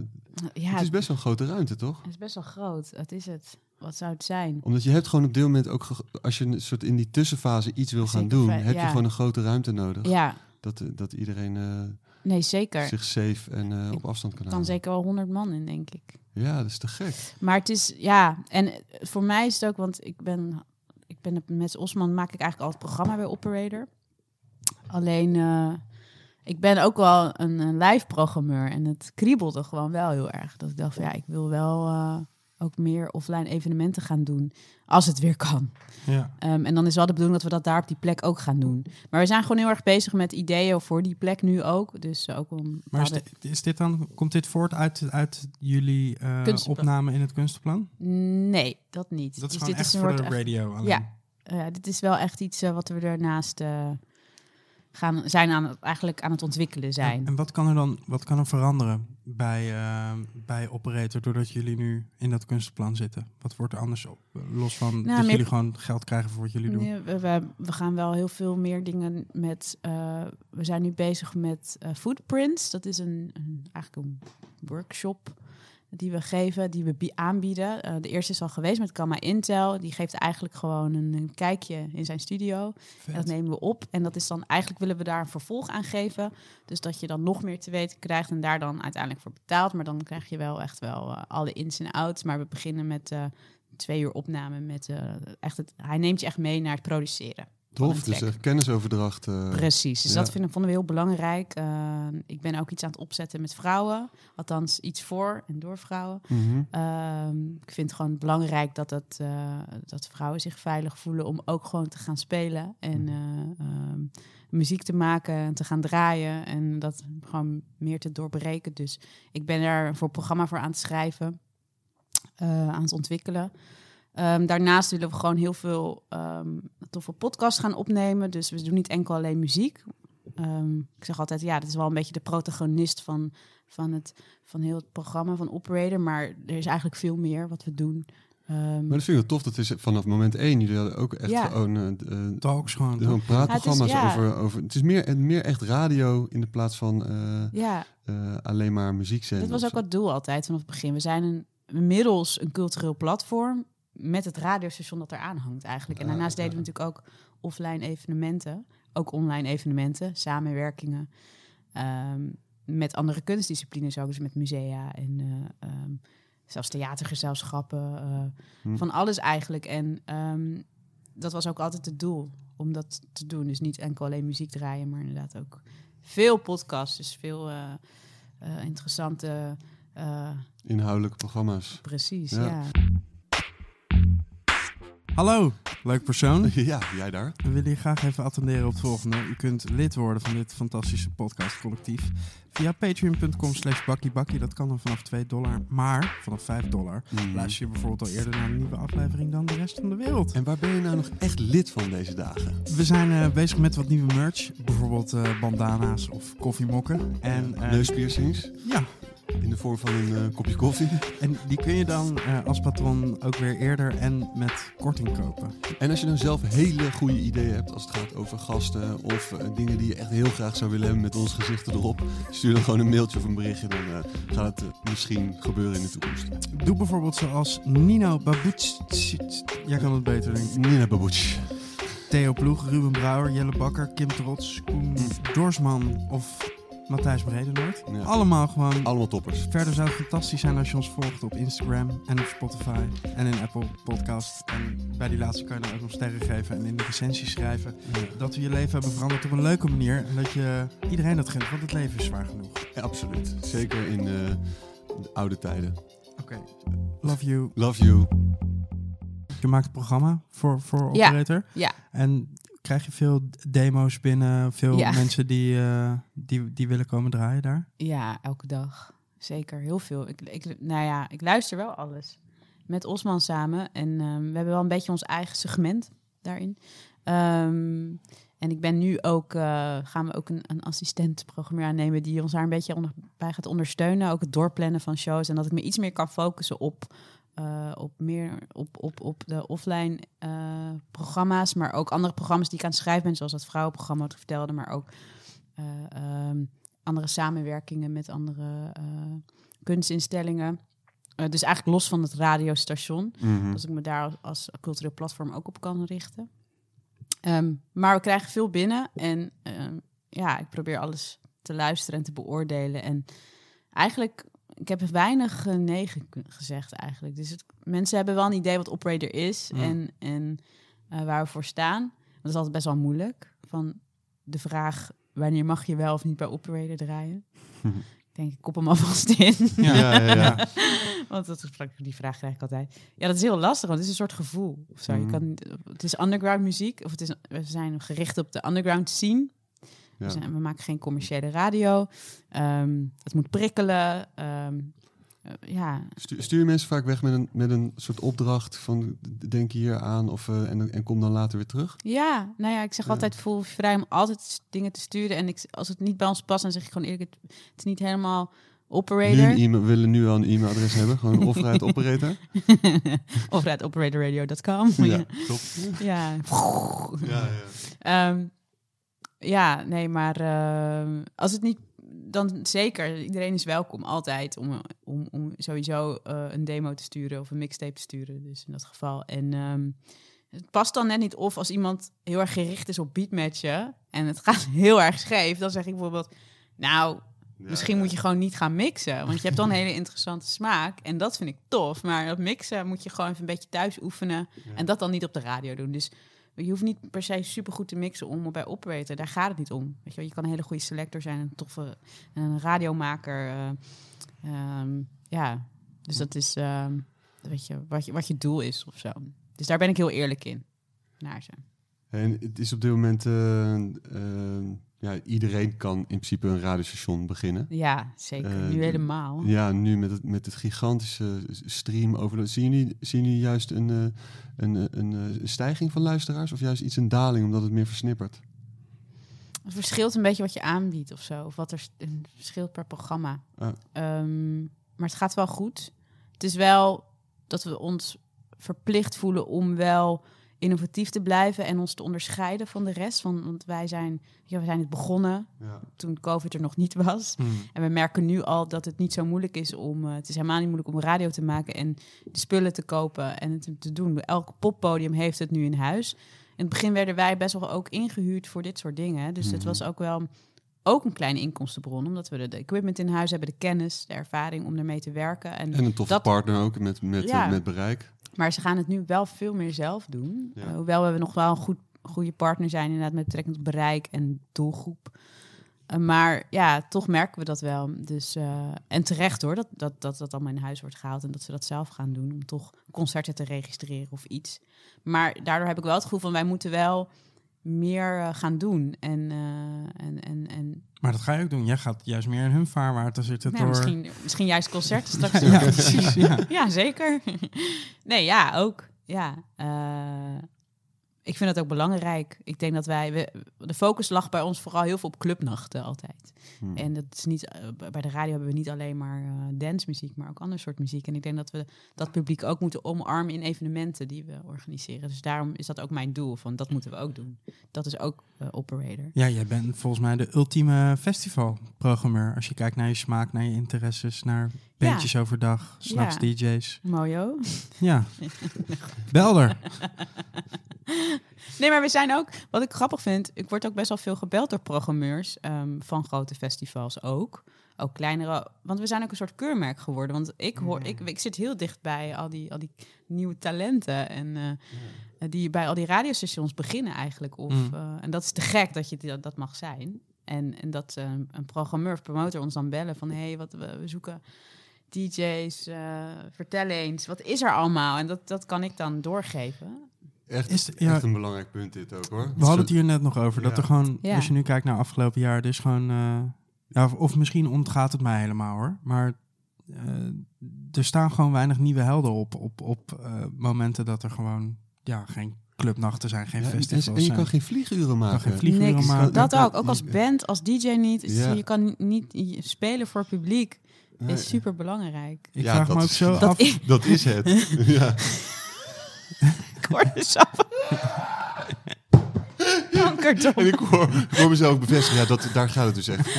Ja, het is best wel een grote ruimte, toch? het is best wel groot. Wat is het? Wat zou het zijn? Omdat je hebt gewoon op dit moment ook, als je een soort in die tussenfase iets wil gaan doen, heb je gewoon een grote ruimte nodig. Ja, Dat, eh, dat iedereen eh, nee, zeker. zich safe en eh, op afstand kan kan houden. zeker wel honderd man in, denk ik. Ja, dat is te gek. Maar het is, ja, en voor mij is het ook, want ik ben, ik ben met Osman maak ik eigenlijk al het programma bij Operator. Alleen, ik ben ook wel een, een live programmeur en het kriebelde gewoon wel heel erg. Dat ik dacht van ja, ik wil wel eh, ook meer offline evenementen gaan doen, als het weer kan. Ja. Ehm, en dan is wel de bedoeling dat we dat daar op die plek ook gaan doen. Maar we zijn gewoon heel erg bezig met ideeën voor die plek nu ook. Dus ook om Maar is dit, is dit dan, komt dit voort uit, uit jullie eh, Kunstplan. opname in het kunstenplan? Nee, dat niet. Dat is Dus gewoon dit echt een voor de echt- radio alleen. Ja. Ja, dit is wel echt iets eh, wat we daarnaast eh, gaan, zijn aan het, eigenlijk aan het ontwikkelen zijn. En, en wat kan er dan wat kan er veranderen bij, eh, bij Operator doordat jullie nu in dat kunstenplan zitten? Wat wordt er anders op? Los van dat meer- jullie gewoon geld krijgen voor wat jullie doen. Nee, we, we, we gaan wel heel veel meer dingen met. eh, we zijn nu bezig met eh, Footprints. Dat is een, een, eigenlijk een workshop die we geven, die we bi- aanbieden. Eh, de eerste is al geweest met Gamma Intel. Die geeft eigenlijk gewoon een, een kijkje in zijn studio. En dat nemen we op. En dat is dan eigenlijk willen we daar een vervolg aan geven. Dus dat je dan nog meer te weten krijgt en daar dan uiteindelijk voor betaalt. Maar dan krijg je wel echt wel eh, alle ins en outs. Maar we beginnen met eh, twee uur opname. Met, echt het, hij neemt je echt mee naar het produceren. Tof, dus eh, kennisoverdracht. eh, Precies, dus ja. dat vinden, vonden we heel belangrijk. Eh, ik ben ook iets aan het opzetten met vrouwen. Althans, iets voor en door vrouwen. mhm. Ehm, ik vind het gewoon belangrijk dat, eh, dat vrouwen zich veilig voelen om ook gewoon te gaan spelen en eh, ehm, muziek te maken en te gaan draaien en dat gewoon meer te doorbreken. Dus ik ben er voor een programma voor aan het schrijven, aan het ontwikkelen. Ehm, daarnaast willen we gewoon heel veel ehm, toffe podcasts gaan opnemen. Dus we doen niet enkel alleen muziek. Ehm, ik zeg altijd, ja, dat is wel een beetje de protagonist van, van, het, van heel het programma van Operator. Maar er is eigenlijk veel meer wat we doen. Ehm, Maar dat vind ik wel tof. Dat is vanaf moment één. Jullie hadden ook echt Ja. gewoon eh, eh, Talks gewoon. zo'n praatprogramma's Ja, het is- ja. over, over... Het is meer, meer echt radio in de plaats van eh, ja, eh, alleen maar muziek zenden. dat was ook zo. het doel altijd vanaf het begin. We zijn een, inmiddels een cultureel platform met het radiostation dat eraan hangt eigenlijk. En Ah, daarnaast deden we natuurlijk ook offline evenementen. Ook online evenementen, samenwerkingen. ehm, met andere kunstdisciplines ook, dus met musea en eh, ehm, zelfs theatergezelschappen. eh, Hm. Van alles eigenlijk. En ehm, dat was ook altijd het doel om dat te doen. Dus niet enkel alleen muziek draaien, maar inderdaad ook veel podcasts. Dus veel eh, interessante. Inhoudelijke programma's. precies, Ja. ja. Hallo, leuk persoon. ja, jij daar? We willen je graag even attenderen op het volgende. U kunt lid worden van dit fantastische podcastcollectief via patreon.com slash bakkiebakkie. Dat kan dan vanaf 2 dollar, maar vanaf 5 dollar Mhm. luister je bijvoorbeeld al eerder naar een nieuwe aflevering dan de rest van de wereld. En waar ben je nou nog echt lid van deze dagen? We zijn eh, bezig met wat nieuwe merch, bijvoorbeeld eh, bandana's of koffiemokken. En, eh, Neuspiercings ja, in de vorm van een eh, kopje koffie. en die kun je dan eh, als patron ook weer eerder en met korting kopen. En als je nou zelf hele goede ideeën hebt als het gaat over gasten of eh, dingen die je echt heel graag zou willen hebben met ons gezichten erop, stuur dan gewoon een mailtje of een berichtje. Dan gaat het misschien gebeuren in de toekomst. Doe bijvoorbeeld zoals Nino Babuts. Jij kan het beter, denk ik. Nina Babuch. Theo Ploeg, Ruben Brouwer, Jelle Bakker, Kim Trots, Koen Dorsman of Matthijs Bredenoord. Ja. Allemaal gewoon... Allemaal toppers. Verder zou het fantastisch zijn als je ons volgt op Instagram en op Spotify en in Apple Podcast. En bij die laatste kan je dan ook nog sterren geven en in de recensie schrijven dat we je leven hebben veranderd op een leuke manier. En dat je iedereen dat gunt, want het leven is zwaar genoeg. Ja, absoluut. Zeker in eh, de oude tijden. Oké, love you. Love you. Je maakt het programma voor, voor Ja. Operator. Ja. En krijg je veel demo's binnen, veel Ja. mensen die, eh, die, die willen komen draaien daar? Ja, elke dag. Zeker, heel veel. Ik, ik, nou ja, ik luister wel alles. Met Osman samen. En ehm, we hebben wel een beetje ons eigen segment daarin. Ehm, en ik ben nu ook, eh, gaan we ook een, een assistent-programmeur aannemen die ons daar een beetje onder, bij gaat ondersteunen. Ook het doorplannen van shows. En dat ik me iets meer kan focussen op, eh, op, meer, op, op, op de offline eh, programma's. Maar ook andere programma's die ik aan het schrijven ben. Zoals dat vrouwenprogramma wat ik vertelde. Maar ook eh, ehm, andere samenwerkingen met andere kunstinstellingen. Dus eigenlijk los van het radiostation. Mhm. Als ik me daar als, als cultureel platform ook op kan richten. Ehm, maar we krijgen veel binnen. En ehm, ja, ik probeer alles te luisteren en te beoordelen. En eigenlijk, ik heb weinig eh, nee ge- gezegd eigenlijk. Dus het, mensen hebben wel een idee wat operator is Ja. en, en eh, waar we voor staan. Dat is altijd best wel moeilijk. Van de vraag, wanneer mag je wel of niet bij operator draaien? Ik denk, ik kop hem alvast in. Ja, ja, ja. Want dat gesprek, die vraag krijg ik altijd. Ja, dat is heel lastig, want het is een soort gevoel. Of zo. Je Mhm. kan, het is underground muziek, of het is, we zijn gericht op de underground scene. Ja. We, zijn- we maken geen commerciële radio. Ehm, het moet prikkelen. Ehm, eh, ja, Stu- Stuur je mensen vaak weg met een, met een soort opdracht van denk hier aan of, eh, en, en kom dan later weer terug? ja, nou ja, ik zeg Ja. altijd voel vrij om altijd dingen te sturen. En ik, als het niet bij ons past, dan zeg ik gewoon eerlijk, het, het is niet helemaal Nu operator. we willen nu al een e-mailadres hebben, gewoon offer uit operator. of uit operatorradio.com. Ja, top. ja. Ja, ja. Ehm, ja, nee, maar ehm, als het niet, dan zeker. Iedereen is welkom altijd om, om, om sowieso eh, een demo te sturen of een mixtape te sturen. Dus in dat geval. En ehm, het past dan net niet of als iemand heel erg gericht is op beatmatchen en het gaat heel erg scheef, dan zeg ik bijvoorbeeld, nou, Ja, Misschien ja. moet je gewoon niet gaan mixen. Want je hebt dan een hele interessante smaak. En dat vind ik tof. Maar dat mixen moet je gewoon even een beetje thuis oefenen. Ja. En dat dan niet op de radio doen. Dus je hoeft niet per se supergoed te mixen om bij operator. Daar gaat het niet om. Weet je, wel. je kan een hele goede selector zijn. Een toffe een radiomaker. eh, ehm, ja, dus dat is ehm, weet je, wat, je, wat je doel is of zo. Dus daar ben ik heel eerlijk in. Naar ze. En het is op dit moment, eh, eh, ja, iedereen kan in principe een radiostation beginnen. Ja, zeker. Eh, nu de- helemaal. Ja, nu met het, met het gigantische stream over. Zien jullie, zien jullie juist een, eh, een, eh, een, eh, stijging van luisteraars of juist iets een daling omdat het meer versnippert? Het verschilt een beetje wat je aanbiedt of zo. Of wat er verschilt per programma. Ah. Ehm, maar het gaat wel goed. Het is wel dat we ons verplicht voelen om wel innovatief te blijven en ons te onderscheiden van de rest. Want, want wij zijn, ja, we zijn het begonnen Ja. toen COVID er nog niet was. Hmm. En we merken nu al dat het niet zo moeilijk is om. eh, het is helemaal niet moeilijk om radio te maken en de spullen te kopen en het te doen. Elk poppodium heeft het nu in huis. In het begin werden wij best wel ook ingehuurd voor dit soort dingen. Dus het Mhm. was ook wel ook een kleine inkomstenbron, omdat we de, equipment in huis hebben, de kennis, de ervaring om ermee te werken. En, En een toffe dat- partner ook met, met, Ja. met bereik. Maar ze gaan het nu wel veel meer zelf doen. Ja. Eh, hoewel we nog wel een goed, goede partner zijn, inderdaad, met betrekking tot bereik en doelgroep. Eh, maar ja, toch merken we dat wel. Dus, eh, en terecht hoor, dat, dat, dat dat allemaal in huis wordt gehaald en dat ze dat zelf gaan doen om toch concerten te registreren of iets. Maar daardoor heb ik wel het gevoel van wij moeten wel meer eh, gaan doen. En, eh, en, en, en Maar dat ga je ook doen. Jij gaat juist meer in hun vaarwaarde zitten nou, door... misschien, misschien juist concerten straks. Ja, precies. Ja. Ja, zeker. nee, ja, ook. Ja, eh, ik vind dat ook belangrijk. Ik denk dat wij, we, de focus lag bij ons vooral heel veel op clubnachten altijd. Hm. En dat is niet, eh, bij de radio hebben we niet alleen maar eh dancemuziek, maar ook ander soort muziek. En ik denk dat we dat publiek ook moeten omarmen in evenementen die we organiseren. Dus daarom is dat ook mijn doel, van dat moeten we ook doen. Dat is ook eh, operator. Ja, jij bent volgens mij de ultieme festivalprogrammeur. Als je kijkt naar je smaak, naar je interesses, naar bandjes overdag, s'nachts Ja. DJ's. Mojo. Ja. Belder. Nee, maar we zijn ook, wat ik grappig vind, ik word ook best wel veel gebeld door programmeurs ehm, van grote festivals ook. Ook kleinere, want we zijn ook een soort keurmerk geworden. Want ik hoor, ik, ik zit heel dicht bij al die, al die nieuwe talenten en eh, die bij al die radiostations beginnen eigenlijk. Of, Mm. eh, en dat is te gek dat je dat, dat mag zijn. En, en dat eh, een programmeur of promotor ons dan bellen van, hé, hey, wat we, we zoeken DJ's, eh, vertel eens, wat is er allemaal? En dat, dat kan ik dan doorgeven. Echt, Is ja. echt een belangrijk punt dit ook hoor. We hadden het hier net nog over. Dat er gewoon, Ja. als je nu kijkt naar afgelopen jaar, er is gewoon... eh, ja, of, of misschien ontgaat het mij helemaal hoor. Maar eh, er staan gewoon weinig nieuwe helden op. Op, op eh, momenten dat er gewoon ja, geen clubnachten zijn, geen Ja, en, festivals en je zijn. kan geen vlieguren kan maken. geen vlieguren Niks. maken. Dat ook. Ook als band, als DJ niet. Ja. Je kan niet spelen voor publiek. Nee, Is super belangrijk. Ik Ja, vraag dat me ook is- zo Dat af... is Dat is het. ja. kankerdom. En ik hoor, ik hoor mezelf bevestigen, ja, dat, daar gaat het dus echt.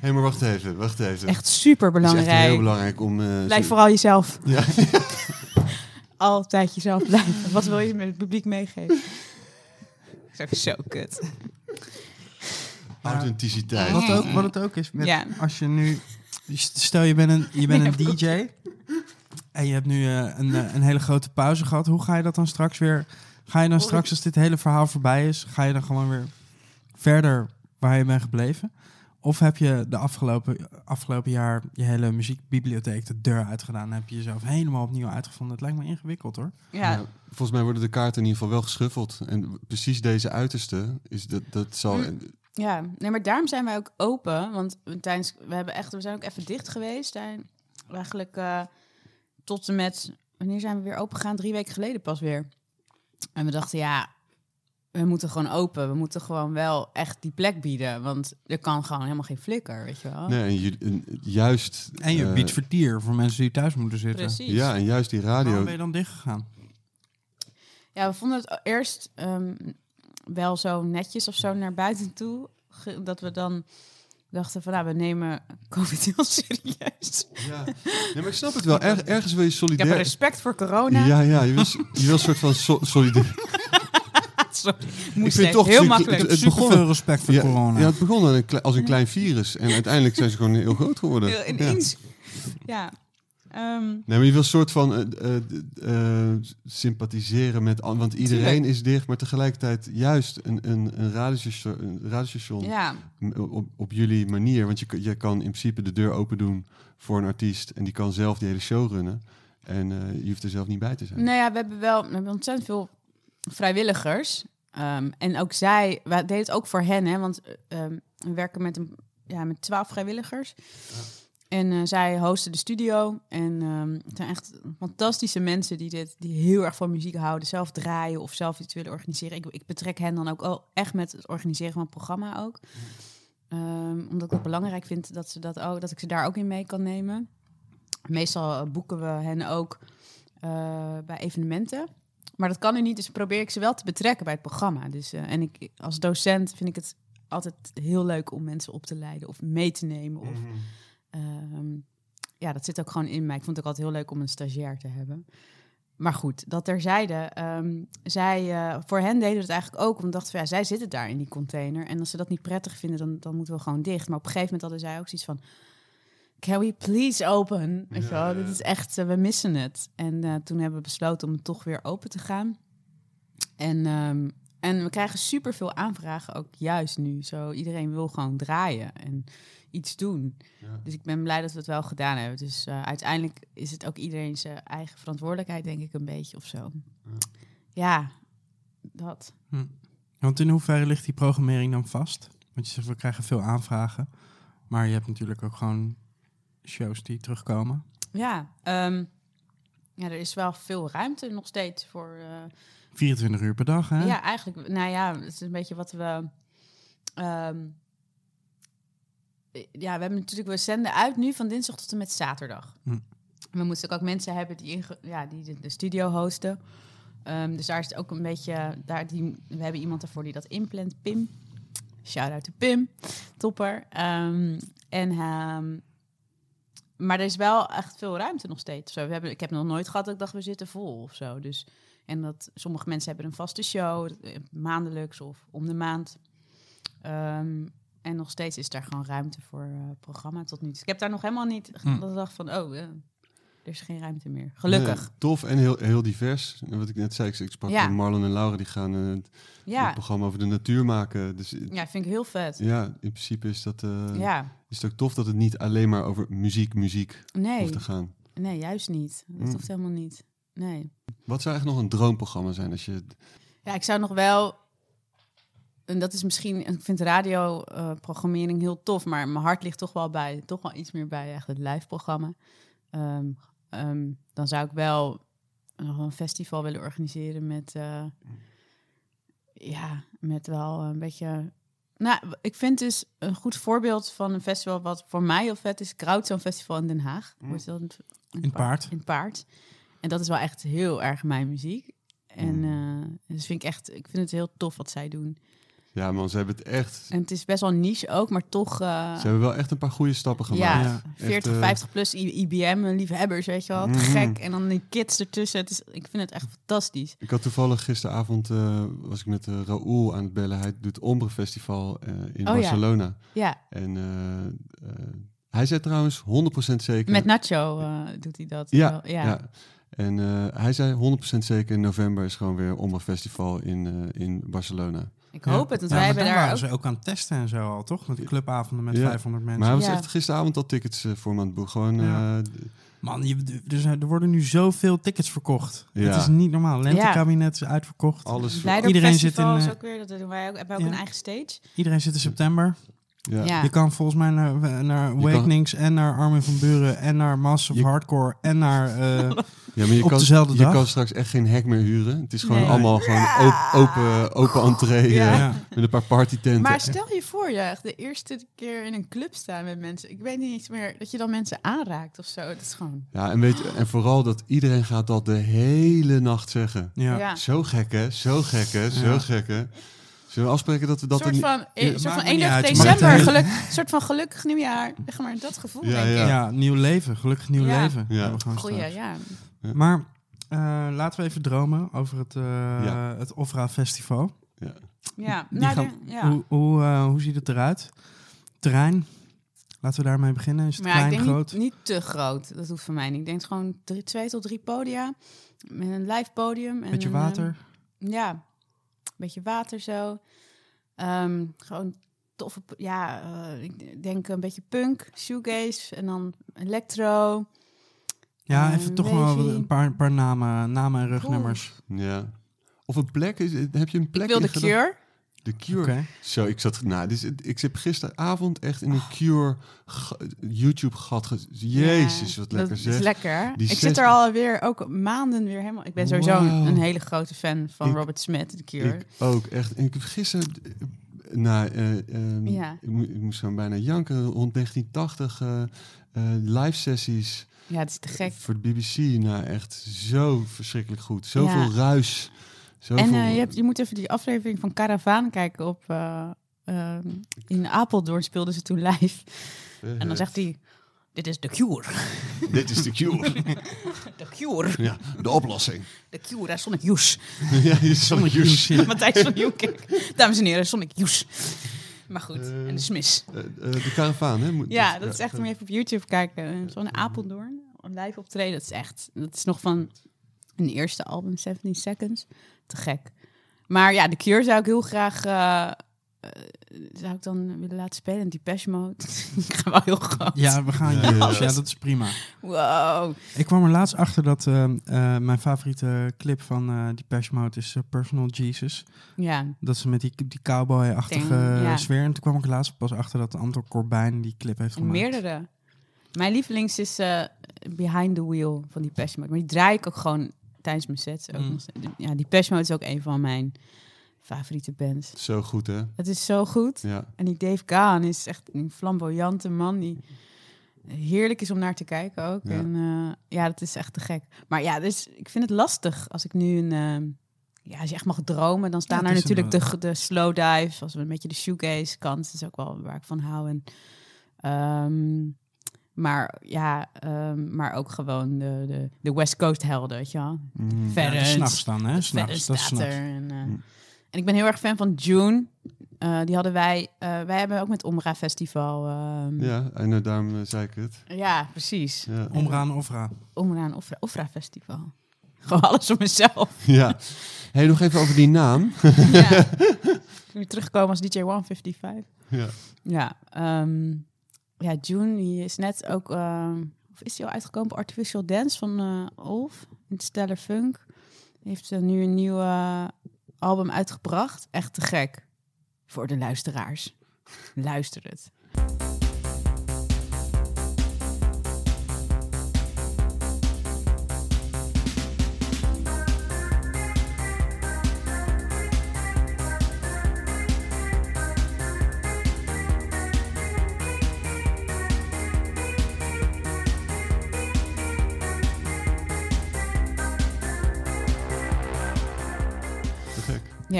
Hé, maar wacht even, wacht even. Echt super Het is echt heel belangrijk. belangrijk om... eh, Blijf zo- vooral jezelf. Ja. Altijd jezelf blijven. Wat wil je met het publiek meegeven? Dat is zo kut. Authenticiteit. Wat, ook, wat het ook is, met, Ja. als je nu... Stel, je bent een, je bent een DJ en je hebt nu eh, een, eh, een hele grote pauze gehad. Hoe ga je dat dan straks weer... Ga je dan straks, als dit hele verhaal voorbij is, ga je dan gewoon weer verder waar je bent gebleven? Of heb je de afgelopen, afgelopen jaar je hele muziekbibliotheek de deur uitgedaan en heb je jezelf helemaal opnieuw uitgevonden? Het lijkt me ingewikkeld hoor. Ja, Ja, volgens mij worden de kaarten in ieder geval wel geschuffeld. En precies deze uiterste, is dat, dat zal... Mm. Ja. Nee, maar daarom zijn wij ook open. Want tijdens, we, hebben echt, we zijn ook even dicht geweest. Zijn eigenlijk eh, tot en met... Wanneer zijn we weer open gegaan? Drie weken geleden pas weer. En we dachten, ja, we moeten gewoon open. We moeten gewoon wel echt die plek bieden. Want er kan gewoon helemaal geen flikker, weet je wel. Nee, en, ju- en juist... En je eh, biedt vertier voor mensen die thuis moeten zitten. Precies. Ja, en juist die Waarom radio... ben je dan dichtgegaan? Ja, we vonden het eerst ehm, wel zo netjes of zo naar buiten toe. Dat we dan dachten van, nou, we nemen COVID heel serieus. Ja. Nee, maar ik snap het wel. Er- ergens wil je Ik heb solidair... respect voor corona. Ja, ja, je wil, je wil een soort van so solidair... Sorry, Ik moest vind toch... heel makkelijk. Het, het begon, veel respect voor ja, corona. ja, het begon als een klein virus. En uiteindelijk zijn ze gewoon heel groot geworden. Ja. ineens. Ja. Ehm, Nee, maar je wil een soort van eh, eh, eh, sympathiseren met... an- Want iedereen Tuurlijk. is dicht, maar tegelijkertijd juist een, een, een, radiostation, een radiostation ja, op, op jullie manier. Want je, kan- je kan in principe de deur open doen voor een artiest... en die kan zelf die hele show runnen. En je hoeft er zelf niet bij te zijn. nou ja, we hebben wel we hebben ontzettend veel vrijwilligers. Ehm, en ook zij, we deden het ook voor hen, hè, want eh, ehm, we werken met, een, ja, met twaalf vrijwilligers. En eh, zij hosten de studio. En ehm, het zijn echt fantastische mensen die, dit, die heel erg van muziek houden. Zelf draaien of zelf iets willen organiseren. Ik, ik betrek hen dan ook al echt met het organiseren van het programma ook. Ehm, omdat ik het belangrijk vind dat, ze dat, ook, dat ik ze daar ook in mee kan nemen. Meestal eh, boeken we hen ook eh, bij evenementen. Maar dat kan nu niet, dus probeer ik ze wel te betrekken bij het programma. Dus, en ik, als docent vind ik het altijd heel leuk om mensen op te leiden of mee te nemen. Of, Ehm, ja, dat zit ook gewoon in mij. Ik vond het ook altijd heel leuk om een stagiair te hebben. Maar goed, dat terzijde. ehm zij, eh, voor hen deden we het eigenlijk ook. We dachten, van, ja, zij zitten daar in die container. En als ze dat niet prettig vinden, dan, dan moeten we gewoon dicht. Maar op een gegeven moment hadden zij ook zoiets van... Can we please open? Ja. dit is echt, eh, we missen het. En eh, toen hebben we besloten om toch weer open te gaan. En, ehm, en we krijgen superveel aanvragen, ook juist nu. Zo, iedereen wil gewoon draaien en iets doen. Ja. Dus ik ben blij dat we het wel gedaan hebben. Dus eh, uiteindelijk is het ook iedereen zijn eigen verantwoordelijkheid, denk ik, een beetje of zo. Ja, dat. Want in hoeverre ligt die programmering dan vast? Want je zegt, we krijgen veel aanvragen. Maar je hebt natuurlijk ook gewoon shows die terugkomen. Ja, ehm, ja, er is wel veel ruimte nog steeds voor. eh, 24 uur per dag, hè? Ja, eigenlijk, nou ja, het is een beetje wat we. ehm, ja, we hebben natuurlijk, we zenden uit nu van dinsdag tot en met zaterdag. Hm. We moeten ook mensen hebben die, ja, die de, de studio hosten. Ehm, dus daar is het ook een beetje, daar die, we hebben iemand ervoor die dat inplant, Pim. Shout out to Pim, topper. Ehm, en, maar er is wel echt veel ruimte nog steeds. Zo, we hebben, ik heb nog nooit gehad dat ik dacht, we zitten vol of zo. Dus En dat sommige mensen hebben een vaste show, eh, maandelijks of om de maand. Ehm, en nog steeds is daar gewoon ruimte voor eh, programma tot nu toe. Ik heb daar nog helemaal niet Hm. dat ik dacht van, oh, eh, er is geen ruimte meer. Gelukkig. Nee, tof en heel, heel divers. En wat ik net zei, ik, ik sprak Ja. met Marlon en Laura, die gaan eh, het Ja. programma over de natuur maken. Dus ja, vind ik heel vet. ja, in principe is, dat, Ja, is het ook tof dat het niet alleen maar over muziek, muziek nee, hoeft te gaan. nee, juist niet. Dat Hm. hoeft helemaal niet. Nee. Wat zou eigenlijk nog een droomprogramma zijn als je... Ja, ik zou nog wel. En dat is misschien. Ik vind radioprogrammering heel tof, maar mijn hart ligt toch wel bij. Toch wel iets meer bij echt het live programma. Ehm, ehm, dan zou ik wel nog een festival willen organiseren met. eh, ja, met wel een beetje. Nou, ik vind dus een goed voorbeeld van een festival wat voor mij heel vet is. Crowdzone Festival in Den Haag. Hoe is dat? In Paard. In Paard. En dat is wel echt heel erg mijn muziek. En eh, dus vind ik echt, ik vind het heel tof wat zij doen. Ja man, ze hebben het echt... En het is best wel niche ook, maar toch, eh, Ze hebben wel echt een paar goede stappen gemaakt. ja, Ja. 40, eh, 50 plus IBM-liefhebbers, weet je wel. Te Mhm. gek. En dan die kids ertussen. Het is, ik vind het echt fantastisch. Ik had toevallig gisteravond, eh, was ik met uh, Raoul aan het bellen. Hij doet Ombre Festival eh, in Oh, ja. Barcelona. Ja, En eh, eh, hij zei trouwens 100% zeker... met Nacho eh, doet hij dat. Ja, wel. ja. ja. En eh, hij zei 100% zeker in november is gewoon weer Ombre Festival in, eh, in Barcelona. Ik Ja. hoop het, want Ja, wij hebben daar waren ook... ze ook aan het testen en zo al, toch? Met die clubavonden met Ja. 500 mensen. Maar hij was Ja. echt gisteravond al tickets eh, voor me aan het boeken. Gewoon, Ja. eh, Man, je, er, zijn, er worden nu zoveel tickets verkocht. Ja. Het is niet normaal. Lentekabinet is uitverkocht. alles. Iedereen zit in, is ook weer, dat doen wij ook, hebben wij ook ja. een eigen stage. Iedereen zit in september. Ja. Ja. Je kan volgens mij naar, naar kan- Awakenings en naar Armin van Buren en naar Massive Je- Hardcore en naar... eh, Ja, maar je Op kan, dezelfde je dag? kan straks echt geen hek meer huren. Het is gewoon Nee. allemaal gewoon op- open, open entree Ja. eh, ja. met een paar partytenten. Maar stel je voor, ja, de eerste keer in een club staan met mensen. Ik weet niet eens meer dat je dan mensen aanraakt of zo. Dat is gewoon. Ja, en, weet je, en vooral dat iedereen gaat dat de hele nacht zeggen. Ja. Ja. Zo gek hè, zo gek hè, zo Ja. gek hè. Zullen we afspreken dat we dat Een soort van, eh, Ja, soort van me niet 31 uit, je mag december. Geluk, een soort van gelukkig nieuwjaar. Zeg maar dat gevoel, Ja, denk ja. ik. Ja, nieuw leven. Gelukkig nieuw Ja. leven. Ja. Goeie, straks. ja. Maar eh, laten we even dromen over het, eh Ja. het Ofra Festival. Ja, Die nou, gaan- de- ja. Hoe, hoe, eh, hoe ziet het eruit? Terrein. Laten we daarmee beginnen. Is het Maar ja, ik klein, denk groot? niet, niet te groot. Dat hoeft voor mij niet. Ik denk gewoon drie, twee tot drie podia. Met een live podium. En Beetje een, eh, water. Ja, een beetje water zo. Ehm, gewoon toffe, ja, eh, ik denk een beetje punk, shoegaze en dan electro. Ja, eh, even toch wel een paar, paar namen, namen en rugnummers. Ja. Of een plek, is, heb je een plek Ik wil de? Cure. De Cure. Zo, ik zat, nou, dus, ik zit gisteravond echt in een Cure ga- YouTube-gat. ge- Jezus, Ja, wat lekker dat zeg. is lekker. Die ik zes- zit er alweer ook maanden weer helemaal... Ik ben sowieso een, hele grote fan van Ik- Robert Smith, de Cure. Ik ook, echt. En ik heb gisteren... Nou, eh, ehm, Ja. ik, mo- ik moest gewoon bijna janken. Rond 1980 eh, eh, live sessies ja, het is te gek. voor de BBC. Nou, echt zo verschrikkelijk goed. Zoveel Ja. ruis. En eh, je, hebt, je moet even die aflevering van Caravaan kijken op... eh, ehm, in Apeldoorn speelden ze toen live. En dan zegt hij... Dit is de Cure. Dit is de Cure. De Cure. ja, de oplossing. De Cure, Sonic Youth. ja, Sonic Youth. Ja. Matthijs van Nieuwkerk. Dames en heren, Sonic Youth. Maar goed, Eh, en de eh, de karavaan, hè? Moet- Ja, dat is echt, om even op YouTube kijken. Zo'n Apeldoorn, live optreden. Dat is echt, dat is nog van een eerste album, 17 Seconds. Te gek. Maar ja, de Cure zou ik heel graag, eh, eh, zou ik dan willen laten spelen. Die Depeche Mode. ik ga wel heel groot. Ja, we gaan. Ja, dat is prima. Wow. Ik kwam er laatst achter dat eh, eh, mijn favoriete clip van eh Depeche Mode is Personal Jesus. Ja, Dat ze met die, die cowboy-achtige ja. sfeer. En toen kwam ik laatst pas achter dat Anton Corbijn die clip heeft gemaakt. meerdere. Mijn lievelings is eh, Behind the Wheel van die Mode. Maar die draai ik ook gewoon tijdens mijn sets. Ook Mm. nog steeds. Ja, die Mode is ook een van mijn favoriete bands. Zo goed, hè? Het is zo goed. Ja. En die Dave Gahan is echt een flamboyante man die heerlijk is om naar te kijken ook. Ja. En eh, ja, dat is echt te gek. Maar ja, dus ik vind het lastig als ik nu een... ehm, ja, als je echt mag dromen, dan staan Ja, er een, natuurlijk de, de slow dive, als we een beetje de shoegaze kant, dat is ook wel waar ik van hou. En, ehm, Maar ja, ehm, maar ook gewoon de, de, de West Coast helden, weet je wel. Ja, Verder. s'nachts dan, hè? S'nachts, dat is. En, eh, Mm. en ik ben heel erg fan van June. Eh, die hadden wij, eh, wij hebben ook met Omra Festival. ehm, ja. Ja, en daarom zei ik het. precies. Ja. Omra en Ofra. Omra en Ofra, Ofra Festival. Gewoon alles om mezelf. ja. Hey, nog even over die naam. ja. Weer terugkomen als DJ 155. ja. Ja, ehm, ja, June die is net ook, ehm, of is die al uitgekomen Artificial Dance van eh Olf in Stellar Funk. Heeft eh, nu een nieuw album uitgebracht. Echt te gek voor de luisteraars. Luister het.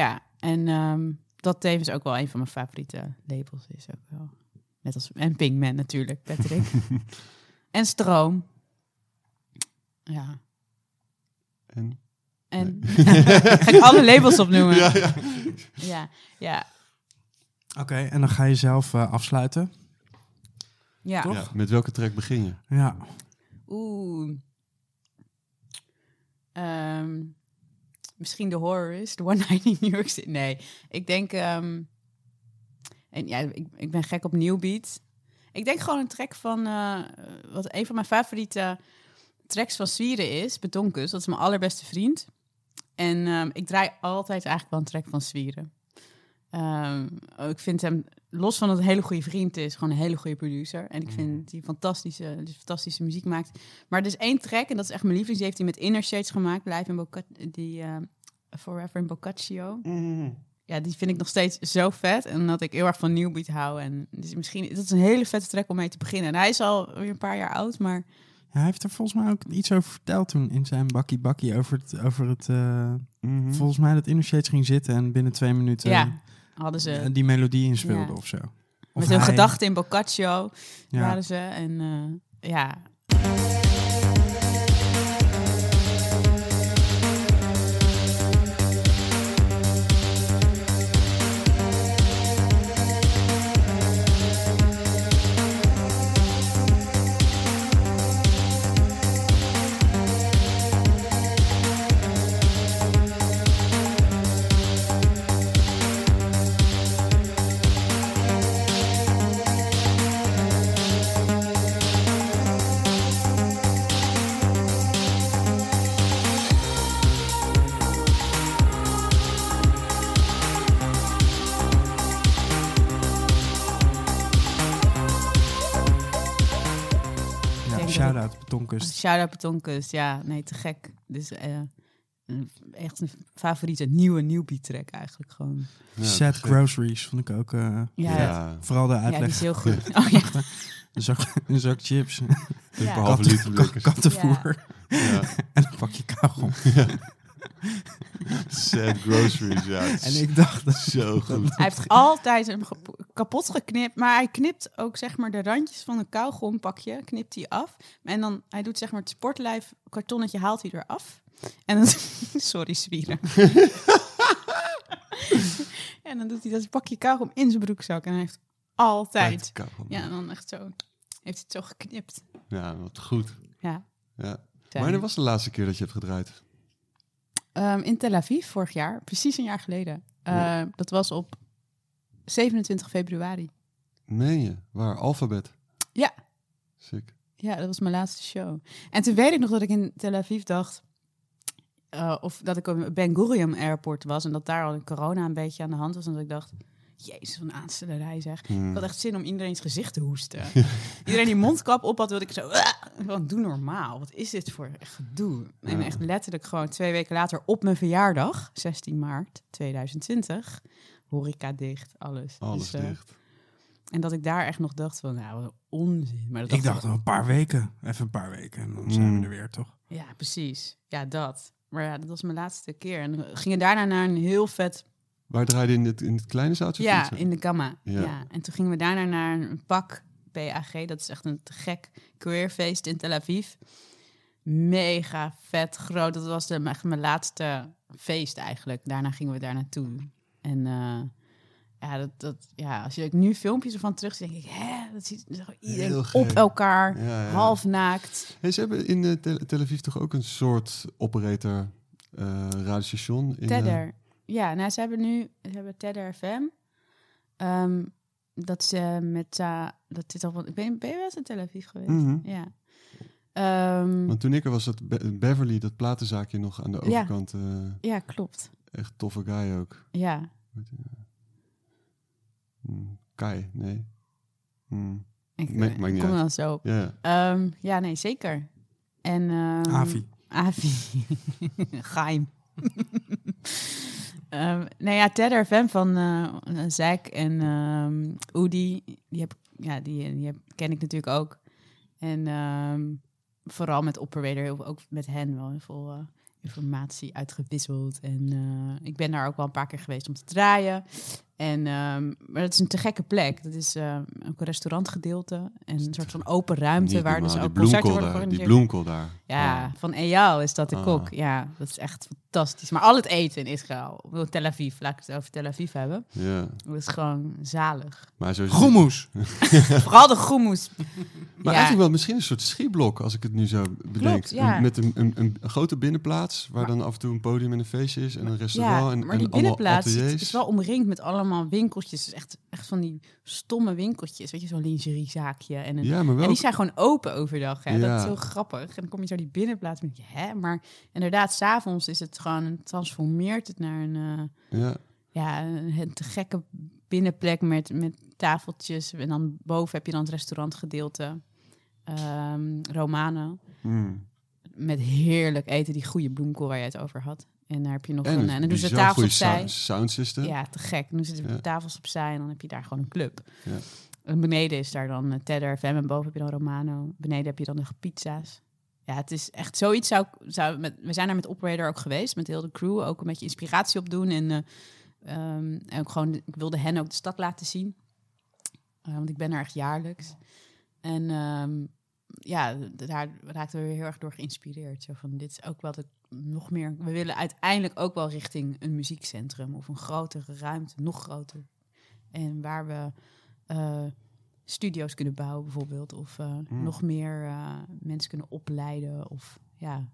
Ja, en ehm, dat tevens ook wel een van mijn favoriete labels is ook wel. Net als en Pinkman natuurlijk, Patrick. en Stroom. Ja. En? En ga ik alle labels opnoemen? Ja, ja. ja, ja. Oké, en dan ga je zelf eh, afsluiten. ja. Toch? Ja, Met welke track begin je? Ja. Oeh. Ehm, misschien de horror is, de One Night in New York City. Nee, ik denk... ehm, en ja, ik, ik ben gek op New Beat. Ik denk gewoon een track van... eh, wat een van mijn favoriete tracks van Zwieren is, Betonkus. Dat is mijn allerbeste vriend. En ehm, ik draai altijd eigenlijk wel een track van Zwieren. Ehm, ik vind hem, los van dat een hele goede vriend is, gewoon een hele goede producer. En ik vind dat hij fantastische, dus fantastische muziek maakt. Maar er is één track, en dat is echt mijn lievelings, die heeft hij met Inner Shades gemaakt, live in Boca die eh, Forever in Boccaccio. Ja, die vind ik nog steeds zo vet. En dat ik heel erg van New Beat hou. En dus misschien, dat is een hele vette track om mee te beginnen. En hij is al weer een paar jaar oud, maar Ja, hij heeft er volgens mij ook iets over verteld toen in zijn bakkie bakkie over het, over het eh, Mhm. volgens mij dat Inner Shades ging zitten en binnen twee minuten ja, hadden ze die melodie inspeelde Ja. of zo. Of met hun gedachten in Boccaccio Ja. waren ze. En eh, Ja, Betonkust. Shout-out. Ja, nee, te gek. Dus eh, een- echt een favoriete nieuwe Newbie track eigenlijk gewoon. Ja, Sad. Groceries vond ik ook. eh, Ja, Ja, Vooral de ja die uitleg. is heel goed. Oh ja. een, zak, een zak chips, een Ja. paar halve liter kattenvoer Ja. en een pakje kauwgom. Sad groceries, ja. En ik dacht dat zo goed. Hij heeft altijd hem kapot geknipt, maar hij knipt ook zeg maar de randjes van een kauwgompakje, knipt hij af. En dan, hij doet zeg maar het sportlijf kartonnetje haalt hij eraf. En dan, sorry zwieren. en dan doet hij dat pakje kauwgom in zijn broekzak en hij heeft altijd, ja, en dan echt zo, heeft hij het zo geknipt. Ja, wat goed. Ja. Ja. Wanneer was de laatste keer dat je hebt gedraaid? Ehm, in Tel Aviv vorig jaar, precies een jaar geleden. Ehm, Dat was op 27 februari. Meen je? Waar? Alfabet? Ja. Sick. Ja, dat was mijn laatste show. En toen weet ik nog dat ik in Tel Aviv dacht... eh, of dat ik op Ben Gurion Airport was... en dat daar al corona een beetje aan de hand was. En dat ik dacht, jezus, een aanstellerij zeg. Hmm. Ik had echt zin om iedereen's gezicht te hoesten. Iedereen die mondkap op had, wilde ik zo... "Ah!" Gewoon, doe normaal. Wat is dit voor gedoe? En Ja. echt letterlijk gewoon twee weken later op mijn verjaardag... 16 maart 2020... Horeca dicht, alles. Alles Dus, eh, dicht. En dat ik daar echt nog dacht van, nou, wat onzin. Maar dat Ik dacht nog een paar weken. Even een paar weken en dan zijn Mm. we er weer, toch? Ja, precies. Ja, dat. Maar ja, dat was mijn laatste keer. En we gingen daarna naar een heel vet... Waar draaide in het, in het kleine zaaltje? Ja, in de Gamma. Ja. Ja. En toen gingen we daarna naar een pak PAG. Dat is echt een te gek queerfeest in Tel Aviv. Mega vet groot. Dat was de, echt mijn laatste feest eigenlijk. Daarna gingen we daar naartoe. En eh, ja, dat, dat, ja, als je nu filmpjes ervan terug ziet, denk ik, hè, dat ziet iedereen op elkaar, Ja, ja. half naakt. Hey, ze hebben in eh, Tel, Aviv toch ook een soort operator eh radiostation? In, Tedder. Ja, nou, ze hebben nu ze hebben Tedder FM. Ehm, dat ze met uh, dat dit al van. Ik ben, ben je wel eens in Tel Aviv geweest? Mhm. Ja. Ehm, Want toen ik er was, dat Be- Beverly, dat platenzaakje nog aan de Ja. overkant. eh, ja, klopt. echt toffe guy ook. Ja. Hmm, Kai, nee. Hmm, Ik Ma- eh, maakt niet kom uit. wel zo op. Ja, Ehm, ja, nee, zeker. En, ehm, Avi. Avi. Geheim. Ehm nou ja, Tedder FM van eh Zack en Oedi, die, heb, ja, die, die heb, ken ik natuurlijk ook. En ehm, vooral met Operator, ook met hen wel heel veel eh, informatie uitgewisseld. En eh, ik ben daar ook wel een paar keer geweest om te draaien. En, ehm, maar dat is een te gekke plek. Dat is eh, ook een restaurantgedeelte en een soort van open ruimte Niet waar dus die ook concerten bloemkool worden daar. Die georganiseerd. bloemkool daar. Ja, Ah. van Eyal is dat de Ah. kok. Ja, dat is echt fantastisch. Maar al het eten in Israël, Tel Aviv, laat ik het over Tel Aviv hebben. Ja, Dat is gewoon zalig. maar zo Groemoes. Vooral de groemoes. Maar ja, eigenlijk wel misschien een soort schietblok, als ik het nu zo bedenk. ja. Een- met een, een, een grote binnenplaats, waar dan af en toe een podium en een feestje is. En een restaurant ja, en, maar en die allemaal binnenplaats is wel omringd met allemaal winkeltjes. Dus echt, echt van die stomme winkeltjes. Weet je, zo'n lingeriezaakje. En, een, Ja, maar wel... en die zijn gewoon open overdag. Hè? Dat is zo grappig. En dan kom je zo die binnenplaats met je, hè? Maar inderdaad, s'avonds is het gewoon, transformeert het naar een... eh, ja. ja, een te gekke binnenplek met, met tafeltjes. En dan boven heb je dan het restaurantgedeelte. Ehm Romano. Hmm. Met heerlijk eten, die goede bloemkool waar je het over had. En daar heb je nog En een... En dan doen ze tafels opzij. sound, sound system. Ja, te gek. Dan doen ze de Ja. tafels opzij en dan heb je daar gewoon een club. Ja. En beneden is daar dan eh, Tedder FM en boven heb je dan Romano. Beneden heb je dan de pizza's. Ja, het is echt zoiets. Zou, ik- zou met, we zijn daar met Operator ook geweest, met heel de crew. Ook een beetje inspiratie opdoen. En, eh, ehm, en ook gewoon, ik wilde hen ook de stad laten zien. Eh, want ik ben er echt jaarlijks. En ehm, ja, daar raakten we weer heel erg door geïnspireerd. Zo van, dit is ook wel de, nog meer... We willen uiteindelijk ook wel richting een muziekcentrum... of een grotere ruimte, nog groter. En waar we eh, studio's kunnen bouwen bijvoorbeeld... of eh, Mm. nog meer eh, mensen kunnen opleiden. Of ja...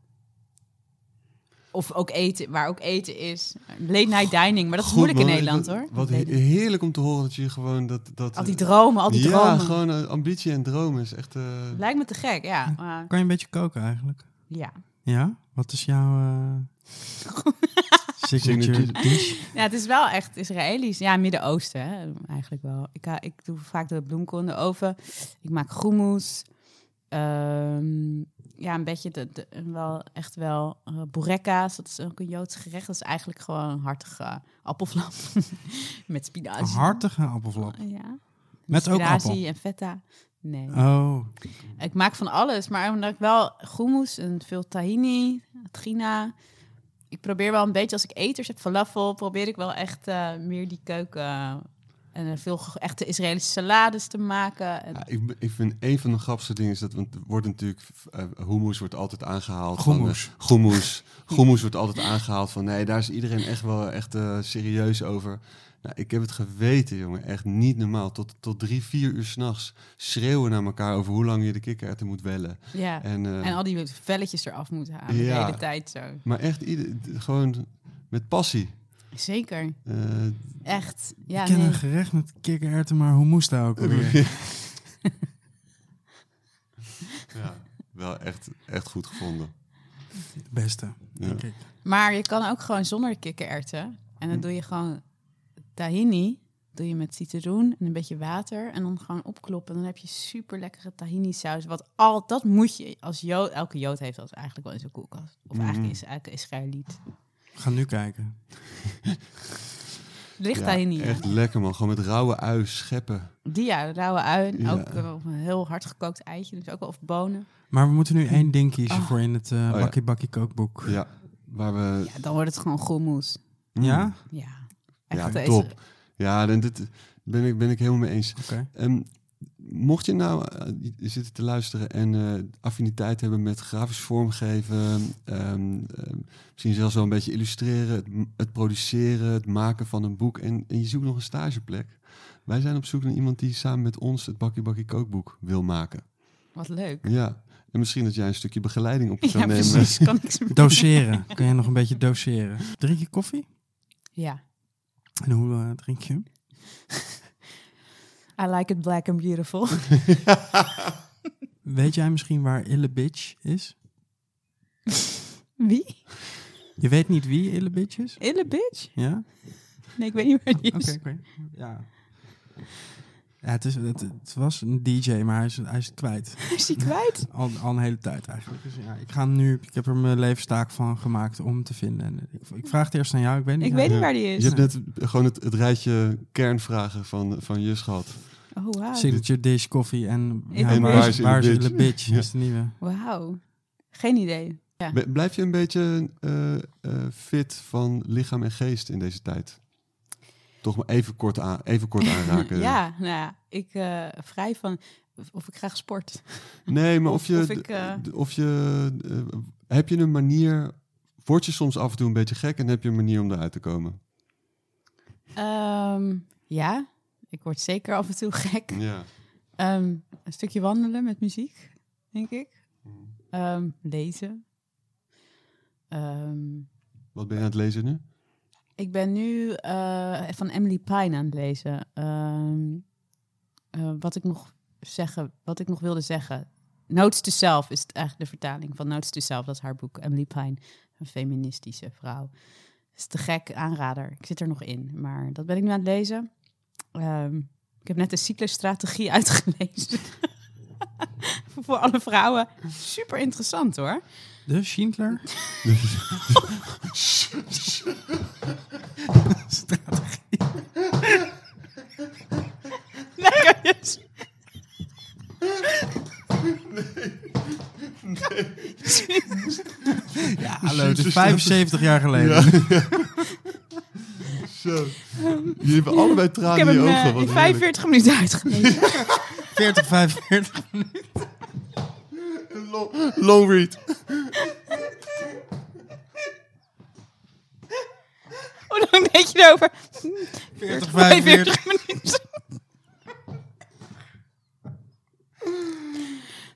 Of ook eten, waar ook eten is. Late night dining, maar dat is Goed, moeilijk in. Nederland hoor. Wat heerlijk om te horen dat je gewoon dat... dat al die dromen, al die ja, dromen. gewoon eh, ambitie en dromen is echt... eh, Lijkt me te gek, ja. maar Kan je een beetje koken eigenlijk? ja. Ja? Wat is jouw eh signature dish? Ja, het is wel echt Israëlisch. Ja, Midden-Oosten hè, eigenlijk wel. Ik, ha- ik doe vaak de bloemkool in de oven. Ik maak groemoes. Ehm, ja, een beetje de, de, wel, echt wel uh, boerekka's. Dat is ook een Joods gerecht. Dat is eigenlijk gewoon een hartige appelflap met Een spinazie. hartige appelflap. Ja. Met ook Spinazie appel? en feta. Nee. Oh, Ik maak van alles, maar omdat ik wel groemoes en veel tahini, trina. Ik probeer wel een beetje, als ik eters heb, falafel, probeer ik wel echt eh, meer die keuken eh, en veel echte Israëlische salades te maken. En, Ja, ik, ik vind een van de grappigste dingen is dat, want wordt natuurlijk, eh hummus wordt altijd aangehaald. van, Hummus. eh, Hummus. Hummus wordt altijd aangehaald van, nee, daar is iedereen echt wel echt eh, serieus over. Nou, ik heb het geweten, jongen, echt niet normaal. Tot, tot drie, vier uur s'nachts schreeuwen naar elkaar over hoe lang je de kikkererwten moet wellen. ja. En, eh, en al die velletjes eraf moeten halen Ja. de hele tijd zo. Maar echt, ieder, gewoon met passie. Zeker, Eh, echt. Ja, ik ken nee. een gerecht met kikkererwten, maar hoe moest dat ook alweer? ja, wel echt, echt goed gevonden. Het beste, Ja. denk ik. Maar je kan ook gewoon zonder kikkererwten. En Hm. dan doe je gewoon tahini. Doe je met citroen en een beetje water. En dan gewoon opkloppen. Dan heb je super lekkere tahini saus. Wat al, dat moet je als Jood... Elke Jood heeft dat eigenlijk wel in zijn koelkast. Of Mhm. eigenlijk is elke Israëliet. Ga nu kijken. Ligt Ja, tahini. echt lekker man, gewoon met rauwe ui scheppen. Die ja, rauwe ui. Ja. Ook eh, een heel hard gekookt eitje. Dus ook wel of bonen. Maar we moeten nu één ding kiezen Oh. voor in het eh ja. Bakkie Bakkie kookboek. Ja, waar we... Ja, dan wordt het gewoon groenmoes. Ja? Ja. Ja, Echt, eh, top. Ja, dan dit ben ik, ben ik helemaal mee eens. Ehm, mocht je nou eh, je zitten te luisteren en eh, affiniteit hebben met grafisch vormgeven, ehm, ehm, misschien zelfs wel een beetje illustreren, het, produceren, het maken van een boek en, en je zoekt nog een stageplek. Wij zijn op zoek naar iemand die samen met ons het Bakkie Bakkie Kookboek wil maken. Wat leuk. Ja, en misschien dat jij een stukje begeleiding op kan Ja, nemen. precies. Kan ik Doseren. Kun je nog een beetje doseren? Drink je koffie? Ja. En hoe eh, drink je hem? I like it black and beautiful. Weet jij misschien waar Ille Bitch is? Wie? Je weet niet wie Ille Bitch is? Ille bitch? Ja? Nee, ik weet niet waar die Oké, is. oké. Ja. Ja, het, is, het, het was een DJ, maar hij is, hij is kwijt. Is die kwijt? Al, al een hele tijd eigenlijk. Dus ja, ik ga hem nu, ik heb er mijn levenstaak van gemaakt om hem te vinden. En ik, ik vraag het eerst aan jou, ik weet niet. Ik waar- weet niet waar die Je is. hebt net gewoon het, het rijtje kernvragen van, van Jus gehad. Oh, wauw. Signature dish, koffie en, ja, En waar, waar is, Ille Bitch? Is de nieuwe. Wauw. Geen idee. Ja. Blijf je een beetje eh, eh, fit van lichaam en geest in deze tijd? Toch maar even kort, aan, even kort aanraken. ja, nou ja, ik eh, vrij van of- ik graag sport. Nee, maar of, Of- je, of ik, eh, of je, eh, heb je een manier, word je soms af en toe een beetje gek en heb je een manier om eruit te komen? Ehm, ja, ik word zeker af en toe gek. Ja. Ehm, een stukje wandelen met muziek, denk ik. Mm. Ehm, lezen. Wat ben je aan het lezen nu? Ik ben nu eh, van Emily Pine aan het lezen. Ehm, eh, wat ik nog zeggen, wat ik nog wilde zeggen. Notes to Self is eigenlijk de vertaling van Notes to Self. Dat is haar boek. Emily Pine, een feministische vrouw. is te gek aanrader. Ik zit er nog in, maar dat ben ik nu aan het lezen. Ehm, ik heb net de cyclusstrategie uitgelezen. Voor alle vrouwen. Super interessant hoor. De Schindler? Lekker dus. Ja, hallo, het is 75 jaar geleden. Zo. Jullie hebben allebei Ik tranen heb in je ogen. in heerlijk. 45 minuten uitgelezen. 40, 45. Long, long read. Hoe lang deed je erover? 40, 45 minuten.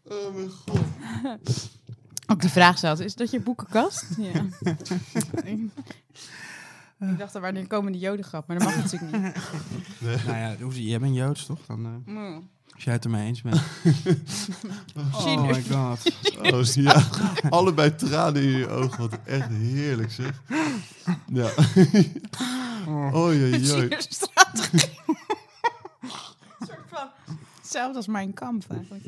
Oh mijn god. Ook de vraag zelfs, is dat je boekenkast? Ja. Ik dacht, er wanneer komen de jodengrap, maar dat mag natuurlijk niet. Nou ja, hoe zie je? Jij bent Joods, toch? Dan, eh, Mm. Als jij het ermee eens bent. Oh my god. Oh, ja. Allebei tranen in je ogen. Wat echt heerlijk zeg. Ja. Oh jee, jee. Schindlerstrategie. Een soort van hetzelfde als mijn kamp eigenlijk.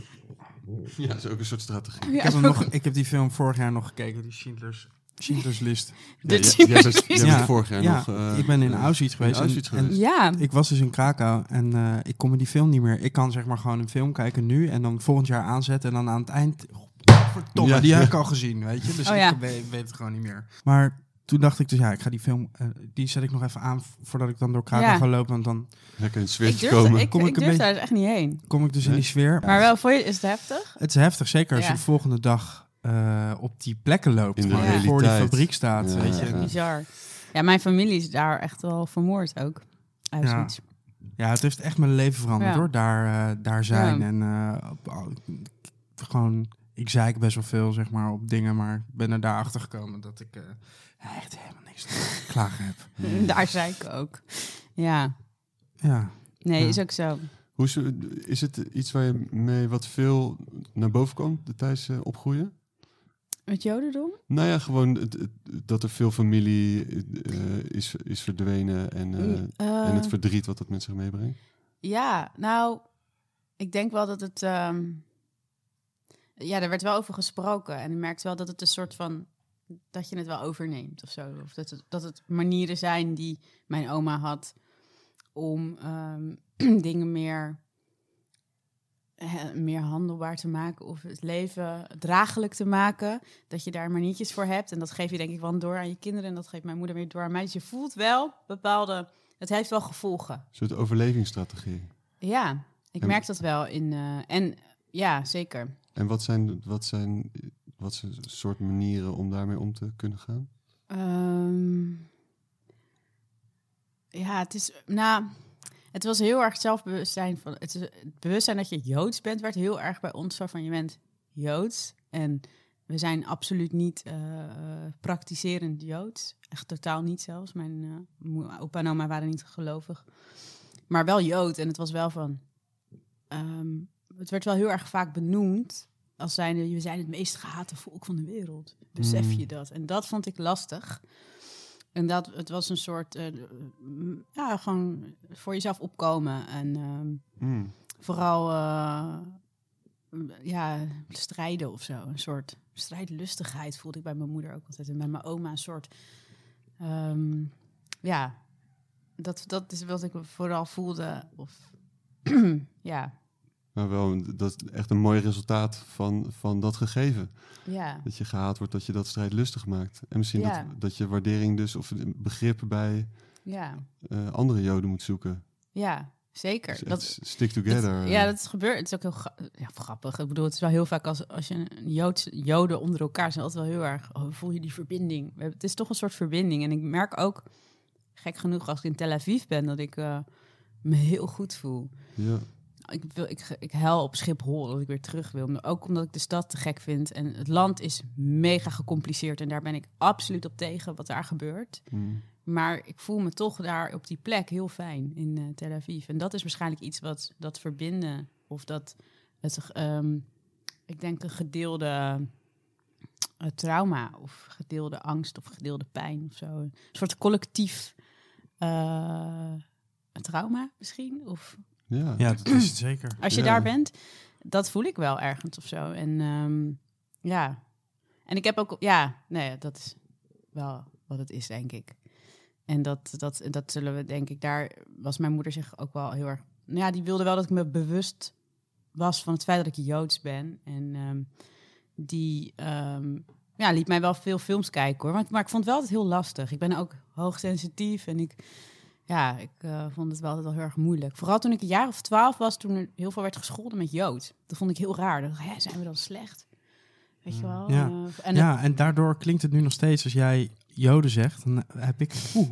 Ja, dat is ook een soort strategie. Ja, Ik heb, hem nog, ik heb die film vorig jaar nog gekeken, die Schindler's, Schindler's List. De Ja, jij- bent- jij bent vorig jaar ja, nog... eh, ik ben in eh, Auschwitz geweest. in Auschwitz en, en geweest. Ja, ik was dus in Krakau en eh, ik kon me die film niet meer... Ik kan zeg maar gewoon een film kijken nu en dan volgend jaar aanzetten en dan aan het eind... Verdomme, Ja, die heb ik al gezien, weet je. Dus Oh ja. ik weet, weet het gewoon niet meer. Maar toen dacht ik dus, ja, ik ga die film... die zet ik nog even aan voordat ik dan door Krakau Ja. ga lopen. Want dan Lekker in het ik zweertje durf, komen. ik, Kom ik ik een durf beetje- daar dus echt niet heen. kom ik dus in die sfeer. Maar wel, voor je, is het heftig? Het is heftig, zeker als Ja. je de volgende dag eh, op die plekken loopt. In de gewoon realiteit. voor die fabriek staat, Ja, weet je. ja. Bizar. Ja, mijn familie is daar echt wel vermoord ook. Auschwitz. Ja, het heeft echt mijn leven veranderd Ja. hoor, daar, eh, daar zijn. Ja. En eh, gewoon, ik zei best wel veel zeg maar op dingen, maar ik ben er daarachter gekomen dat ik eh, echt helemaal niks te klagen heb. Daar zei ik ook. Ja, Ja, nee, Ja. is ook zo. Hoe is, is het iets waar je mee wat veel naar boven kwam de tijdens opgroeien? Het jodendom? Nou ja, gewoon het, het- dat er veel familie eh, is, is verdwenen en, eh, Eh, en het verdriet wat dat met zich meebrengt. Ja, nou, ik denk wel dat het. ehm, ja, er werd wel over gesproken. En je merkt wel dat het een soort van. dat je het wel overneemt of zo. Of dat het, dat het manieren zijn die mijn oma had om ehm, dingen meer. Meer handelbaar te maken of het leven draaglijk te maken. Dat je daar maniertjes voor hebt. En dat geef je denk ik wel door aan je kinderen. En dat geeft mijn moeder weer door aan mij. Dus je voelt wel bepaalde... Het heeft wel gevolgen. Een soort overlevingsstrategie. Ja, Ik En- merk dat wel in... eh, en ja, zeker. En wat zijn, wat zijn wat zijn soort manieren om daarmee om te kunnen gaan? Ehm, ja, het is. Nou, het was heel erg zelfbewustzijn van. Het, bewustzijn dat je Joods bent, werd heel erg bij ons zo van je bent Joods. En we zijn absoluut niet eh, praktiserend Joods. Echt totaal niet zelfs. Mijn moe- opa en oma waren niet gelovig. Maar wel Jood. En het was wel van. ehm, het werd wel heel erg vaak benoemd. Als zijnde, we zijn het meest gehate volk van de wereld. Besef Mm. je dat? En dat vond ik lastig. En dat, het was een soort, eh, ja, gewoon voor jezelf opkomen. En ehm, Hmm. vooral, eh, ja, strijden of zo. Een soort strijdlustigheid voelde ik bij mijn moeder ook altijd. En bij mijn oma een soort, ehm, ja, dat, dat is wat ik vooral voelde. Of, ja, Maar wel, dat is echt een mooi resultaat van, van dat gegeven. ja. Dat je gehaald wordt, dat je dat strijdlustig maakt. En misschien Ja. dat, dat je waardering dus, of begrip bij Ja, eh, andere joden moet zoeken. ja, zeker. Dus Dat, stick together. Dat- ja, dat is gebeurd. Het is ook heel gra- ja, grappig. Ik bedoel, het is wel heel vaak als, als je een Joods, Joden onder elkaar zijn, altijd wel heel erg. Oh, voel je die verbinding? Het is toch een soort verbinding. En ik merk ook, gek genoeg, als ik in Tel Aviv ben, dat ik eh, me heel goed voel. ja. Ik, wil, ik, ik huil op Schiphol dat ik weer terug wil. Maar Ook omdat ik de stad te gek vind. En het land is mega gecompliceerd. En daar ben ik absoluut op tegen wat daar gebeurt. Hmm. Maar ik voel me toch daar op die plek heel fijn in eh, Tel Aviv. En dat is waarschijnlijk iets wat dat verbinden of dat het, ehm, ik denk een gedeelde eh, trauma of gedeelde angst of gedeelde pijn of zo. Een soort collectief eh, trauma misschien. Of Ja. Ja, dat is het zeker. als je Ja. daar bent, dat voel ik wel ergens of zo. En ehm, ja, en ik heb ook, ja, nee, dat is wel wat het is, denk ik. En dat, dat, dat zullen we, denk ik, daar was mijn moeder zich ook wel heel erg. Nou ja, die wilde wel dat ik me bewust was van het feit dat ik Joods ben. En ehm, die ehm, ja, liet mij wel veel films kijken hoor. Maar, maar ik vond het wel altijd heel lastig. Ik ben ook hoogsensitief en ik, ja, ik eh, vond het wel altijd wel heel erg moeilijk. Vooral toen ik een jaar of twaalf was, toen er heel veel werd gescholden met Jood. Dat vond ik heel raar. Dan dacht hè, zijn we dan slecht? Weet je wel? Ja. Eh, en ja, en daardoor klinkt het nu nog steeds als jij Joden zegt, dan heb ik oeh.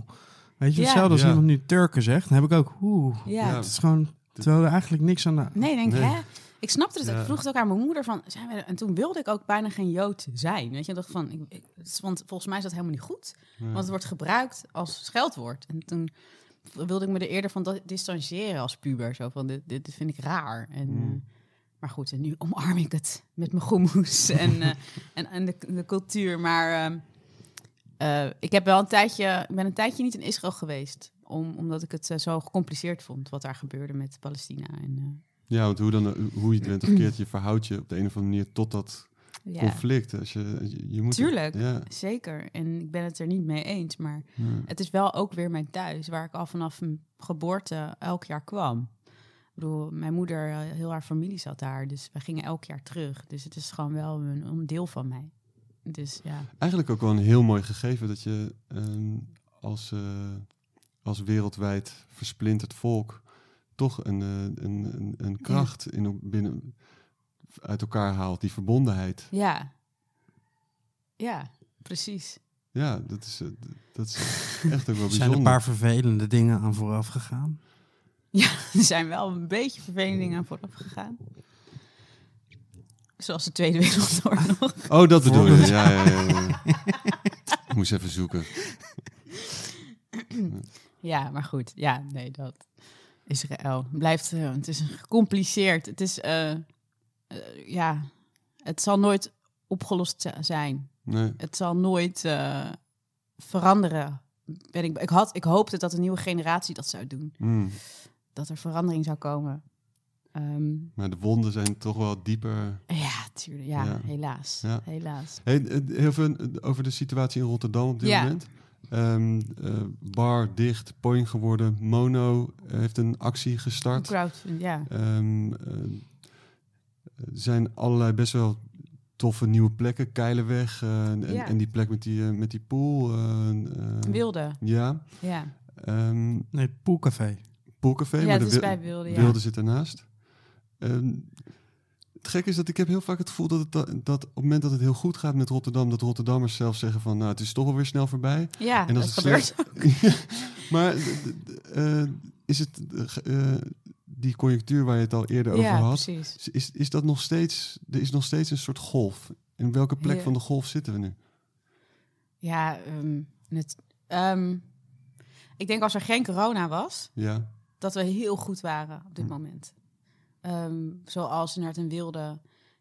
Weet je, Ja. hetzelfde als Ja. iemand nu Turken zegt, dan heb ik ook oeh. ja. Ja. Het is gewoon, terwijl er eigenlijk niks aan de... Nee, denk Nee. hè? Ik snapte het. Ja. Ik vroeg het ook aan mijn moeder van, zijn we er? En toen wilde ik ook bijna geen Jood zijn. Weet je, ik dacht van, ik, want volgens mij is dat helemaal niet goed. Ja. Want het wordt gebruikt als scheldwoord. En toen wilde ik me er eerder van distancieren als puber. Zo van, dit, dit vind ik raar. En, Hmm. eh, maar goed, en nu omarm ik het met mijn goemoes en, eh, en, en de, de cultuur. Maar ehm, eh, ik heb wel een tijdje, ben een tijdje niet in Israël geweest. Om, omdat ik het zo gecompliceerd vond wat daar gebeurde met Palestina. En, Ja, want hoe, dan, hoe je het bent of keert, je verhoudt je op de een of andere manier tot dat ja, conflict. Als je, je, je moet Tuurlijk. Ja, zeker. En ik ben het er niet mee eens. Maar ja. het is wel ook weer mijn thuis, waar ik al vanaf mijn geboorte elk jaar kwam. Ik bedoel, mijn moeder, eh, heel haar familie zat daar, dus wij gingen elk jaar terug. Dus het is gewoon wel een, een deel van mij. Dus ja, Eigenlijk ook wel een heel mooi gegeven dat je ehm, als, eh, als wereldwijd versplinterd volk toch een, eh, een, een, een kracht in, binnen, uit elkaar haalt, die verbondenheid. ja, ja, precies. Ja, dat is, eh, dat is echt ook wel Er zijn bijzonder. een paar vervelende dingen aan vooraf gegaan. Ja, er zijn wel een beetje vervelende dingen aan vooraf gegaan. Zoals de Tweede Wereldoorlog. Oh, dat bedoel je. Ja, ja, ja, ja. Ik moest even zoeken. Ja, maar goed. Ja, nee, dat. Israël blijft. eh, het is gecompliceerd. Het is. eh, eh, ja, het zal nooit opgelost zi- zijn. Nee. Het zal nooit eh, veranderen. Ben ik, ik, had, ik hoopte dat een nieuwe generatie dat zou doen. Mm. Dat er verandering zou komen. Ehm, Maar de wonden zijn toch wel dieper. ja, tuurlijk. Ja, Ja. helaas. Ja. Helaas. Hey, eh, heel veel over de situatie in Rotterdam op dit Ja. moment. Eh, bar dicht, point geworden. Mono heeft een actie gestart. Crowdfund, ja. Er zijn allerlei best wel toffe nieuwe plekken. Keilenweg eh, en, Ja. en die plek met die, eh, met die pool. eh, eh, Wilde, Ja. ja. Ehm Nee, Poolcafé. poolcafé. Ja, maar het de is Wil- bij Wilde, ja. Wilde zit ernaast. Ehm, het gekke is dat ik heb heel vaak het gevoel dat, het, da- dat op het moment dat het heel goed gaat met Rotterdam, dat Rotterdammers zelf zeggen van, nou, het is toch alweer snel voorbij. Ja, En dat als het gebeurt. maar eh, is het die conjunctuur waar je het al eerder over Ja, had, precies. is- is, dat nog steeds, er is nog steeds een soort golf. In welke plek Ja. van de golf zitten we nu? Ja, ehm, het, ehm, ik denk als er geen corona was, Ja, dat we heel goed waren op dit Hm. moment. Ehm, zoals naar een wilde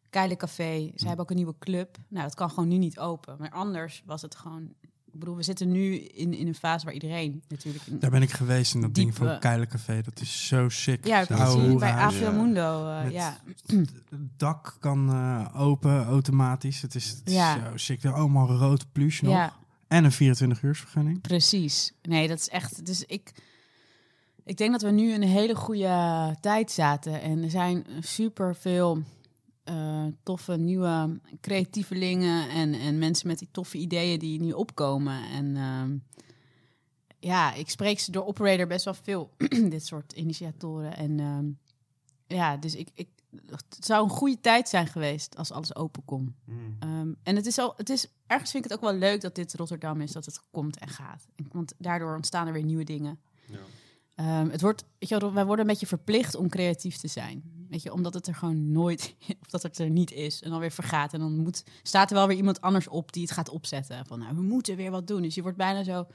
Keilencafé. Ze hebben ook een nieuwe club. Nou, dat kan gewoon nu niet open. Maar anders was het gewoon... Ik bedoel, we zitten nu in, in een fase waar iedereen natuurlijk... Daar ben ik geweest in dat ding van Keilencafé. Dat is zo sick. ja, precies. Bij Ja. Mundo. eh, Met- ja. Het dak kan eh, open automatisch. Het is, het is Ja. zo sick. Allemaal rood plush nog. ja, En een 24 uursvergunning. precies. Nee, dat is echt... Dus ik, ik denk dat we nu in een hele goede tijd zaten. En er zijn super veel toffe nieuwe creatievelingen en, en mensen met die toffe ideeën die nu opkomen. En ehm, ja, ik spreek ze door operator best wel veel, dit soort initiatoren. En ehm, ja, dus ik, ik, het zou een goede tijd zijn geweest als alles open kon. Ehm, en het is, al, het is, ergens vind ik het ook wel leuk dat dit Rotterdam is, dat het komt en gaat. Want daardoor ontstaan er weer nieuwe dingen. Ehm, het wordt, weet je, wij worden een beetje verplicht om creatief te zijn. Weet je, omdat het er gewoon nooit, of dat het er niet is en dan weer vergaat. En dan moet, staat er wel weer iemand anders op die het gaat opzetten. Van nou, we moeten weer wat doen. Dus je wordt bijna zo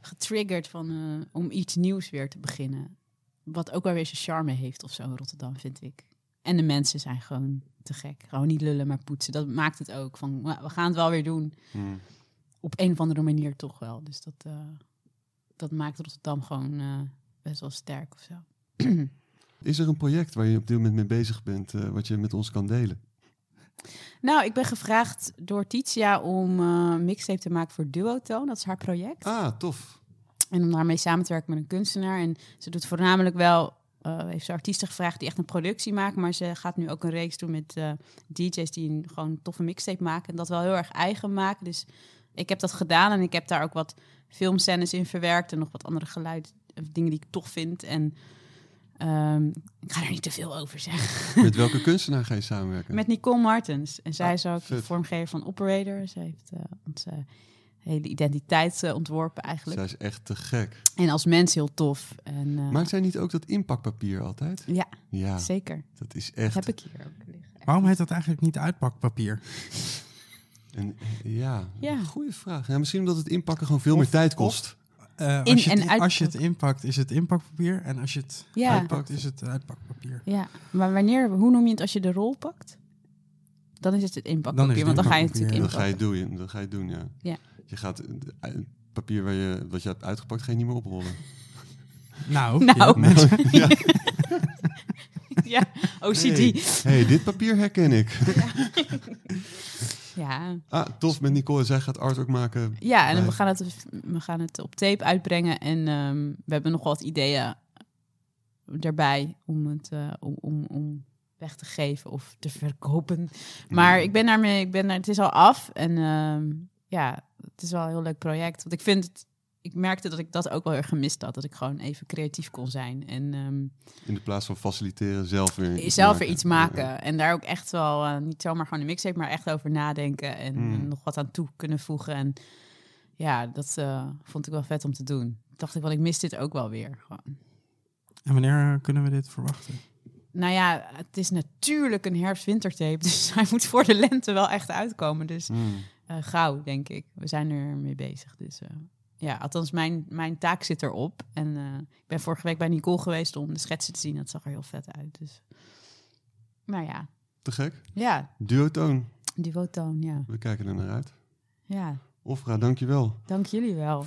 getriggerd van, eh, om iets nieuws weer te beginnen. Wat ook wel weer zijn charme heeft of zo in Rotterdam, vind ik. En de mensen zijn gewoon te gek. Gewoon niet lullen, maar poetsen. Dat maakt het ook. Van, "Nou, we gaan het wel weer doen. Hmm. Op een of andere manier toch wel. Dus dat, eh, dat maakt Rotterdam gewoon eh, best wel sterk of zo. Is er een project waar je op dit moment mee bezig bent, eh, wat je met ons kan delen? Nou, ik ben gevraagd door Titia om eh, een mixtape te maken voor Duotone. Dat is haar project. Ah, tof. En om daarmee samen te werken met een kunstenaar. En ze doet voornamelijk wel, eh, heeft ze artiesten gevraagd die echt een productie maken. Maar ze gaat nu ook een reeks doen met eh, DJ's die een gewoon een toffe mixtape maken. En dat wel heel erg eigen maken. Dus ik heb dat gedaan en ik heb daar ook wat filmscènes in verwerkt. En nog wat andere geluid, of dingen die ik tof vind. En ehm, ik ga er niet te veel over zeggen. Met welke kunstenaar ga je samenwerken? Met Nicole Martens. En zij Ah, is ook de vet. vormgever van Operator. Ze heeft eh, onze hele identiteit eh, ontworpen eigenlijk. Zij is echt te gek. En als mens heel tof. En, eh, Maakt zij niet ook dat inpakpapier altijd? Ja, Ja, zeker. dat is Dat echt... heb ik hier ook liggen. Waarom heet dat eigenlijk niet uitpakpapier? En, ja, Ja. goede vraag. Ja, misschien omdat het inpakken gewoon veel Of- meer tijd of- kost. Eh, als, je het, en uit- als je het inpakt, is het inpakpapier. En als je het Ja. uitpakt, is het uitpakpapier. Ja, maar wanneer, hoe noem je het als je de rol pakt? Dan is het het inpakpapier, Dan het want dan ga je inpakpapier, natuurlijk Dan ga je inpakken. het doen, dan ga je het doen, ja. Ja. Je gaat het het papier waar je, wat je hebt uitgepakt, ga je niet meer oprollen. Nou, Nou. ja, mensen, ja. Ja, OCD. Hey, hey, dit papier herken ik. Ja. Ah, tof met Nicole. Zij gaat artwork maken. ja, en bij- we gaan, het, we gaan het op tape uitbrengen. En ehm, we hebben nog wat ideeën daarbij om het eh, om, om, om weg te geven of te verkopen. Maar ik ben daarmee, ik ben daar, het is al af. En ehm, ja, het is wel een heel leuk project. Want ik vind het, ik merkte dat ik dat ook wel erg gemist had. Dat ik gewoon even creatief kon zijn. En ehm, In de plaats van faciliteren, zelf weer iets zelf maken. weer iets maken. En daar ook echt wel, eh, niet zomaar gewoon een mixtape, maar echt over nadenken. En Mm. eh, nog wat aan toe kunnen voegen. En ja, dat eh, vond ik wel vet om te doen. Dacht ik, wel, ik mis dit ook wel weer. Gewoon. En wanneer eh, kunnen we dit verwachten? Nou ja, het is natuurlijk een herfst-wintertape. Dus hij moet voor de lente wel echt uitkomen. Dus Mm. eh, gauw, denk ik. We zijn er mee bezig. Dus eh, ja, althans, mijn, mijn taak zit erop. En eh, ik ben vorige week bij Nicole geweest om de schetsen te zien. Dat zag er heel vet uit. Dus. Maar ja, Te gek. ja, Duotoon. die fotoon, ja. We kijken er naar uit. Ja, Ofra, dankjewel. dank jullie wel.